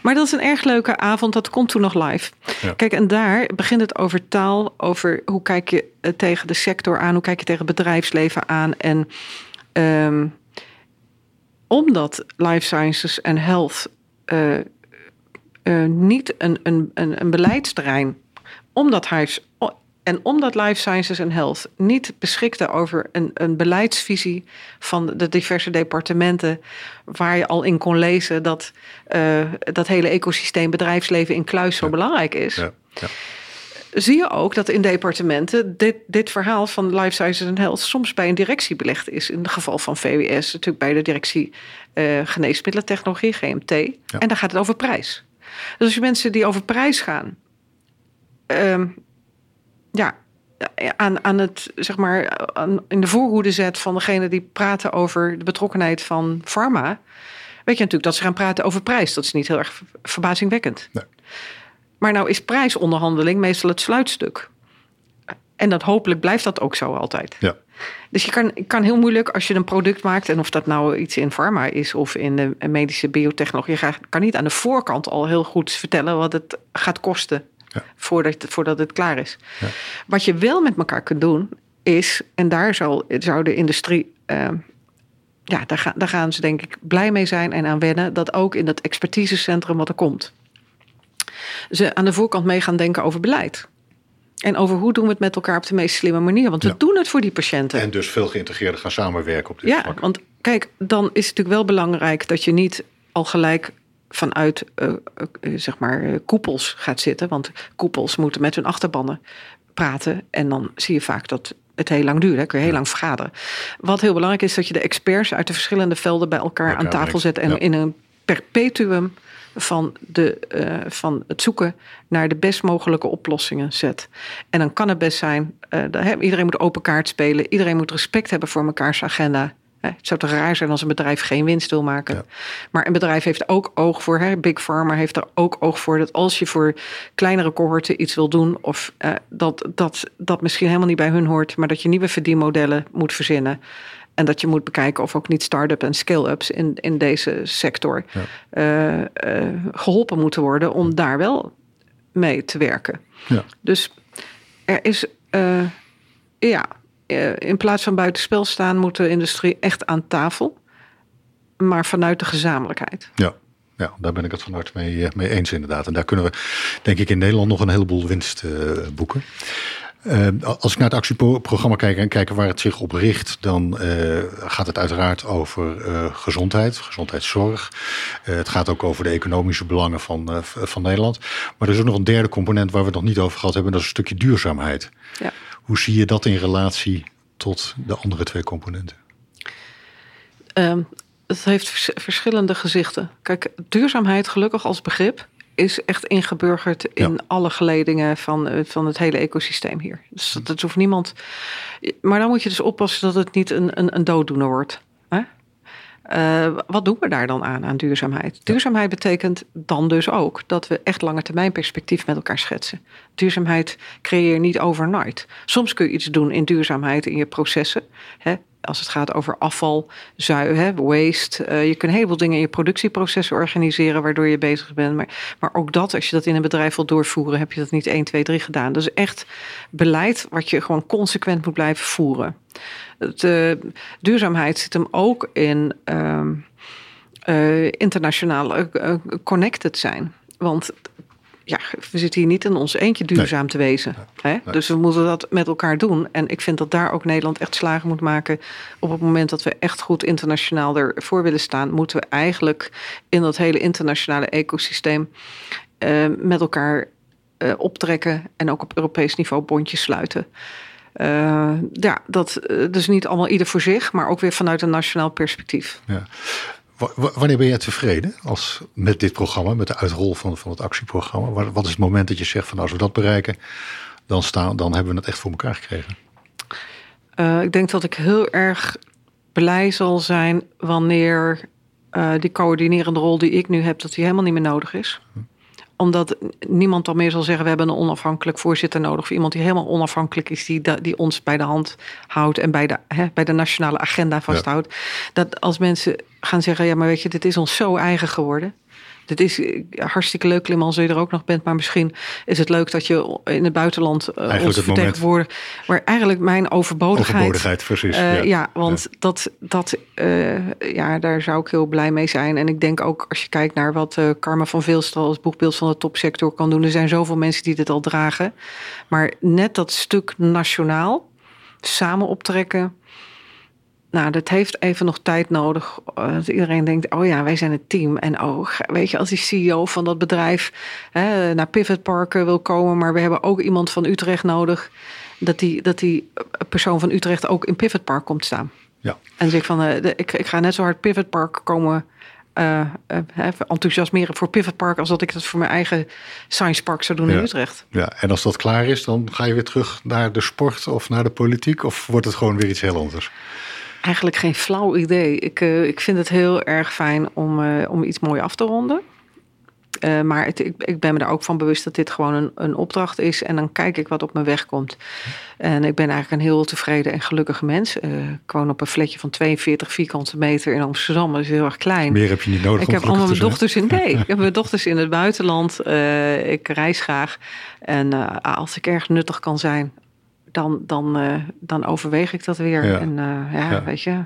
Maar dat is een erg leuke avond. Dat komt toen nog live. Kijk, en daar begint het over taal. Over hoe kijk je eh, tegen de sector aan. Hoe kijk je tegen het bedrijfsleven aan. En um, omdat life sciences en health... Uh, uh, niet een, een, een, een beleidsterrein omdat hij en omdat Life Sciences en Health niet beschikte over een, een beleidsvisie van de diverse departementen, waar je al in kon lezen dat uh, dat hele ecosysteem bedrijfsleven in kluis zo belangrijk is. Ja, ja. Zie je ook dat in departementen dit, dit verhaal van Life Sciences en Health soms bij een directie belegd is. In het geval van VWS, natuurlijk bij de directie uh, geneesmiddelentechnologie, GMT. En dan gaat het over prijs. Dus als je mensen die over prijs gaan, um, ja, aan, aan het, zeg maar, aan, in de voorhoede zet van degene die praten over de betrokkenheid van pharma, weet je natuurlijk dat ze gaan praten over prijs. Dat is niet heel erg verbazingwekkend. Nee. Maar nou is prijsonderhandeling meestal het sluitstuk. En dat hopelijk blijft dat ook zo altijd. Ja. Dus je kan, kan heel moeilijk als je een product maakt, en of dat nou iets in pharma is of in de medische biotechnologie, je kan niet aan de voorkant al heel goed vertellen wat het gaat kosten Ja. voordat, voordat het klaar is. Ja. Wat je wel met elkaar kunt doen, is, en daar zal, zou de industrie, eh, ja, daar, ga, daar gaan ze denk ik blij mee zijn en aan wennen, dat ook in dat expertisecentrum wat er komt, ze aan de voorkant mee gaan denken over beleid. En over hoe doen we het met elkaar op de meest slimme manier. Want we Ja. doen het voor die patiënten. En dus veel geïntegreerder gaan samenwerken op dit Ja, vlak. want kijk, dan is het natuurlijk wel belangrijk dat je niet al gelijk vanuit eh, eh, zeg maar eh, koepels gaat zitten. Want koepels moeten met hun achterbannen praten. En dan zie je vaak dat het heel lang duurt. Hè? Kun je heel lang vergaderen. Wat heel belangrijk is, dat je de experts uit de verschillende velden bij elkaar, Elkaar aan tafel zet. En ja. in een perpetuum van, de, eh, van het zoeken naar de best mogelijke oplossingen zet. En dan kan het best zijn, eh, dat, iedereen moet open kaart spelen. Iedereen moet respect hebben voor mekaars agenda. Het zou toch raar zijn als een bedrijf geen winst wil maken. Ja. Maar een bedrijf heeft ook oog voor, hè, Big Pharma heeft er ook oog voor... dat als je voor kleinere cohorten iets wil doen... of eh, dat, dat dat misschien helemaal niet bij hun hoort... maar dat je nieuwe verdienmodellen moet verzinnen... En dat je moet bekijken of ook niet start-up en scale-ups in, in deze sector Ja. eh, eh, geholpen moeten worden om daar wel mee te werken. Ja. Dus er is, ja, in plaats van buitenspel staan, moet de industrie echt aan tafel, maar vanuit de gezamenlijkheid. Ja. Ja, daar ben ik het van harte mee, eh, mee eens inderdaad. En daar kunnen we, denk ik, in Nederland nog een heleboel winst eh, boeken. Eh, als ik naar het actieprogramma kijk en kijk waar het zich op richt, dan eh, gaat het uiteraard over eh, gezondheid, gezondheidszorg. Het gaat ook over de economische belangen van, van Nederland. Maar er is ook nog een derde component waar we het nog niet over gehad hebben, dat is een stukje duurzaamheid. Ja. Hoe zie je dat in relatie tot de andere twee componenten? Ehm, het heeft vers- verschillende gezichten. Kijk, duurzaamheid, gelukkig als begrip, is echt ingeburgerd in Ja. alle geledingen van, eh, van het hele ecosysteem hier. Dus dat, dat hoeft niemand. Maar dan moet je dus oppassen dat het niet een, een, een dooddoener wordt. Hè? Eh, wat doen we daar dan aan, aan duurzaamheid? Duurzaamheid betekent dan dus ook dat we echt lange termijn perspectief met elkaar schetsen. Duurzaamheid creëer je niet overnight. Soms kun je iets doen in duurzaamheid in je processen. Hè? Als het gaat over afval, zui, waste. Eh, je kunt een heleboel dingen in je productieprocessen organiseren waardoor je bezig bent. Maar, maar ook dat, als je dat in een bedrijf wilt doorvoeren, heb je dat niet 1, 2, 3 gedaan. Is echt beleid wat je gewoon consequent moet blijven voeren. Het, eh, duurzaamheid zit hem ook in ehm, eh, internationaal connected zijn. Want ja, we zitten hier niet in ons eentje duurzaam te wezen. Hè? Dus we moeten dat met elkaar doen. En ik vind dat daar ook Nederland echt slagen moet maken. Op het moment dat we echt goed internationaal ervoor willen staan, moeten we eigenlijk in dat hele internationale ecosysteem eh, met elkaar eh, optrekken en ook op Europees niveau bondjes sluiten. Eh, ja, dat dus niet allemaal ieder voor zich, maar ook weer vanuit een nationaal perspectief. Ja. Wa- wa- Wanneer ben jij tevreden als, met dit programma, met de uitrol van, van het actieprogramma? Wa- Wat is het moment dat je zegt van als we dat bereiken, dan, staan, dan hebben we het echt voor elkaar gekregen? Eh, ik denk dat ik heel erg blij zal zijn wanneer eh, die coördinerende rol die ik nu heb, dat die helemaal niet meer nodig is. Omdat niemand dan meer zal zeggen, we hebben een onafhankelijk voorzitter nodig. Of iemand die helemaal onafhankelijk is, die, die ons bij de hand houdt en bij de, hè, bij de nationale agenda vasthoudt. Dat als mensen gaan zeggen, ja maar weet je, dit is ons zo eigen geworden. Dit is eh, hartstikke leuk, Klim, als je er ook nog bent. Maar misschien is het leuk dat je in het buitenland eh, Eigenlijk ons vertegenwoordigt. Maar eigenlijk mijn overbodigheid. Overbodigheid, precies. Eh, ja. ja. want Dat, dat, eh, ja, daar zou ik heel blij mee zijn. En ik denk ook als je kijkt naar wat eh Karma van Veelstal als boegbeeld van de topsector kan doen. Er zijn zoveel mensen die dit al dragen. Maar net dat stuk nationaal samen optrekken. Nou, dat heeft even nog tijd nodig. eh, Dat iedereen denkt, oh ja, wij zijn het team. En oh, weet je, als die CEO van dat bedrijf hè, naar Pivot Park eh, wil komen... maar we hebben ook iemand van Utrecht nodig... dat die, dat die eh, persoon van Utrecht ook in Pivot Park komt staan. Ja. En zeg van, de- ik, ik ga net zo hard Pivot Park komen... eh, hè, enthousiasmeren voor Pivot Park... als dat ik dat voor mijn eigen Science Park zou doen Ja. in Utrecht. ja, en als dat klaar is, dan ga je weer terug naar de sport of naar de politiek? Of wordt het gewoon weer iets heel anders? Eigenlijk geen flauw idee. Ik, eh, ik vind het heel erg fijn om, eh, om iets mooi af te ronden. Uh, maar het, ik, ik, ben me er ook van bewust dat dit gewoon een, een, opdracht is. En dan kijk ik wat op mijn weg komt. En ik ben eigenlijk een heel tevreden en gelukkige mens. Uh, ik woon op een flatje van 42 vierkante meter in Amsterdam. Dat is heel erg klein. Meer heb je niet nodig Ik heb allemaal mijn dochters in. Nee, ik heb mijn dochters in het buitenland. Uh, ik reis graag. En als ik erg nuttig kan zijn, dan, dan, dan overweeg ik dat weer. En ja, ja, weet je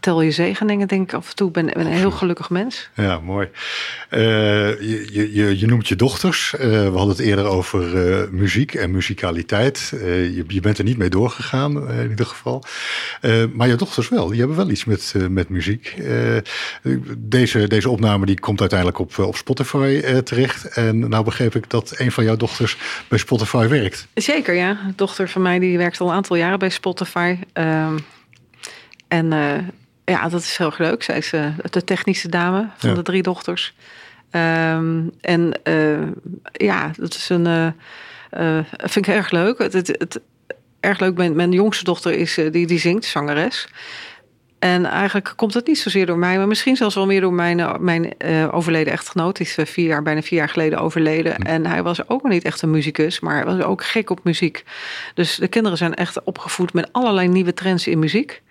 tel je zegeningen, denk ik af en toe. Ik ben, ben een heel gelukkig mens. Ja, mooi. Uh, je, je, je, noemt je dochters. Uh, we hadden het eerder over uh, muziek en muzikaliteit. Je, je, bent er niet mee doorgegaan, in ieder geval. maar je dochters wel. Die hebben wel iets met, met muziek. deze, deze opname die komt uiteindelijk op, op Spotify terecht. En nou begreep ik dat een van jouw dochters bij Spotify werkt. Zeker, ja. Een dochter van mij die werkt al een aantal jaren bij Spotify. Ehm, en ja, dat is heel leuk. Zij is de technische dame van de drie dochters. Um, en uh, ja, dat is een. Uh, vind ik erg leuk. Het, het, het, erg leuk. Mijn, mijn jongste dochter is die, die zingt, zangeres. En eigenlijk komt het niet zozeer door mij, maar misschien zelfs wel meer door mijn, mijn overleden echtgenoot. Die is vier jaar, bijna vier jaar geleden overleden. Hm. En hij was ook niet echt een muzikus, maar was ook gek op muziek. Dus de kinderen zijn echt opgevoed met allerlei nieuwe trends in muziek.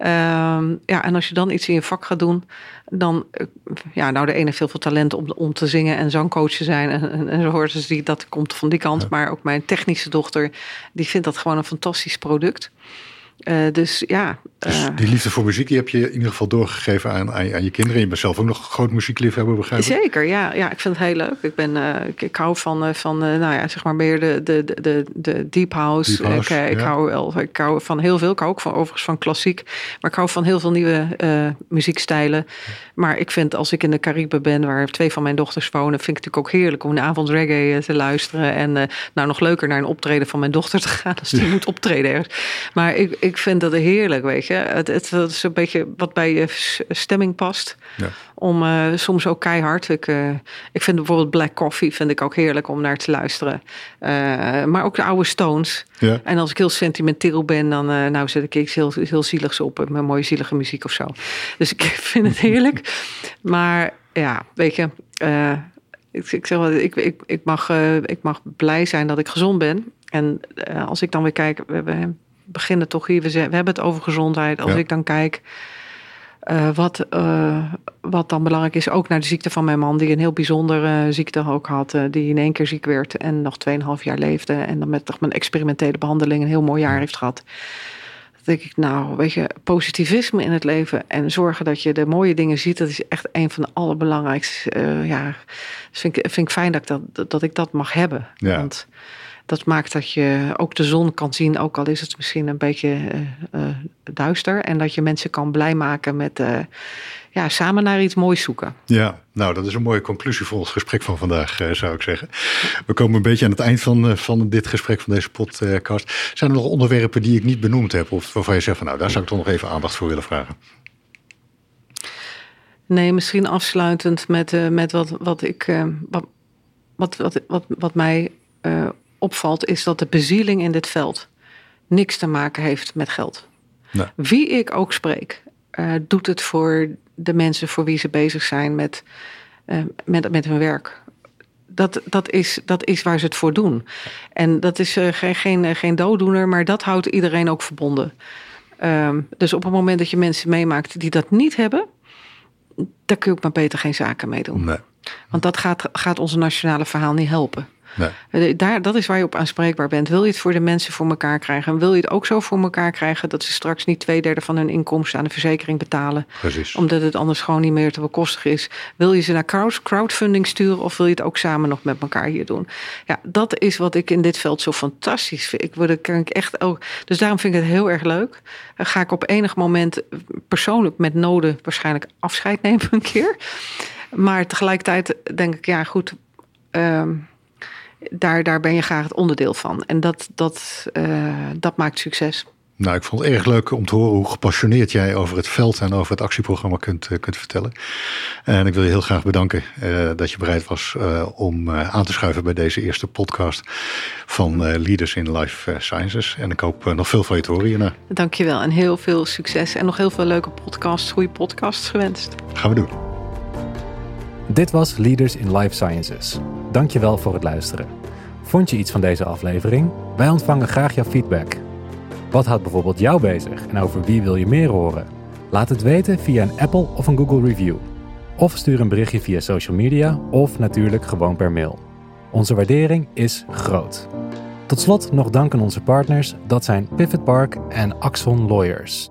Ehm, ja, en als je dan iets in je vak gaat doen, dan, eh, ja, nou, de ene heeft heel veel talent om, om te zingen en zangcoach te zijn. En, en, en zo hoort dus die, dat komt van die kant. Maar ook mijn technische dochter, die vindt dat gewoon een fantastisch product. Uh, dus ja. Dus die liefde voor muziek die heb je in ieder geval doorgegeven aan, aan, aan je kinderen. Je bent zelf ook nog een groot muziekliefhebber, begrijp ik? Zeker, ja. ja. Ik vind het heel leuk. Ik, ben, uh, ik, ik, hou van, van nou ja, zeg maar meer de, de, de, de deep house. Deep house ik, ik, hou wel, ik hou van heel veel. Ik hou ook van, overigens van klassiek. Maar ik hou van heel veel nieuwe muziekstijlen. Maar ik vind als ik in de Cariben ben, waar twee van mijn dochters wonen, vind ik het natuurlijk ook heerlijk om in de avond reggae te luisteren. En nou nog leuker naar een optreden van mijn dochter te gaan als die moet optreden ergens. Maar ik ik vind dat heerlijk, weet je. Het, het, is een beetje wat bij je stemming past. Ja. Om uh, soms ook keihard. Ik, uh, ik vind bijvoorbeeld Black Coffee vind ik ook heerlijk om naar te luisteren. Uh, maar ook de oude Stones. Ja. En als ik heel sentimenteel ben, dan nou zet ik iets heel, heel zieligs op. Met mooie zielige muziek of zo. Dus ik vind het heerlijk. maar ja, weet je... ik, ik, zeg wel, ik, ik, ik, mag, ik mag blij zijn dat ik gezond ben. En als ik dan weer kijk, we hebben beginnen toch hier. We, we hebben het over gezondheid. Als ik dan kijk uh, wat, uh, wat dan belangrijk is, ook naar de ziekte van mijn man, die een heel bijzondere ziekte ook had, uh, die in één keer ziek werd en nog 2,5 jaar leefde. En dan met toch mijn experimentele behandeling een heel mooi jaar heeft gehad. Dan denk ik, nou, weet je, positivisme in het leven en zorgen dat je de mooie dingen ziet, dat is echt een van de allerbelangrijkste. ja, vind ik, vind ik fijn dat ik dat, dat, ik dat mag hebben. Ja. Want dat maakt dat je ook de zon kan zien, ook al is het misschien een beetje uh, uh, duister. En dat je mensen kan blij maken met uh, ja, samen naar iets moois zoeken. Ja, nou dat is een mooie conclusie voor ons gesprek van vandaag, zou ik zeggen. We komen een beetje aan het eind van, van dit gesprek, van deze podcast. Zijn er nog onderwerpen die ik niet benoemd heb? Of waarvan je zegt van nou, daar zou ik toch nog even aandacht voor willen vragen? Nee, misschien afsluitend met, met wat, wat ik. wat, wat, wat, wat, wat mij opvalt, is dat de bezieling in dit veld niks te maken heeft met geld. Nee. Wie ik ook spreek, uh, doet het voor de mensen voor wie ze bezig zijn met, uh, met, met hun werk. Dat, dat, is, dat is waar ze het voor doen. En dat is uh, geen, geen, geen dooddoener, maar dat houdt iedereen ook verbonden. Um, dus op het moment dat je mensen meemaakt die dat niet hebben, daar kun je ook maar beter geen zaken mee doen. Nee. Want dat gaat, gaat onze nationale verhaal niet helpen. Nee. Daar, dat is waar je op aanspreekbaar bent. Wil je het voor de mensen voor elkaar krijgen? En wil je het ook zo voor elkaar krijgen dat ze straks niet twee derde van hun inkomsten aan de verzekering betalen? Precies. Omdat het anders gewoon niet meer te bekostig is. Wil je ze naar crowdfunding sturen of wil je het ook samen nog met elkaar hier doen? Ja, dat is wat ik in dit veld zo fantastisch vind. Ik word er echt ook. Dus daarom vind ik het heel erg leuk. Dan ga ik op enig moment persoonlijk met noden waarschijnlijk afscheid nemen een keer. Maar tegelijkertijd denk ik, ja, goed. Um, daar, daar ben je graag het onderdeel van. En dat, dat, uh, dat maakt succes. Nou, ik vond het erg leuk om te horen hoe gepassioneerd jij over het veld en over het actieprogramma kunt, uh, kunt vertellen. En ik wil je heel graag bedanken uh, dat je bereid was uh, om aan te schuiven bij deze eerste podcast van Leaders in Life Sciences. En ik hoop nog veel van je te horen hierna. Dankjewel en heel veel succes en nog heel veel leuke podcasts, goede podcasts gewenst. Gaan we doen. Dit was Leaders in Life Sciences. Dankjewel voor het luisteren. Vond je iets van deze aflevering? Wij ontvangen graag jouw feedback. Wat houdt bijvoorbeeld jou bezig en over wie wil je meer horen? Laat het weten via een Apple of een Google review. Of stuur een berichtje via social media of natuurlijk gewoon per mail. Onze waardering is groot. Tot slot nog dank aan onze partners, dat zijn Pivot Park en Axon Lawyers.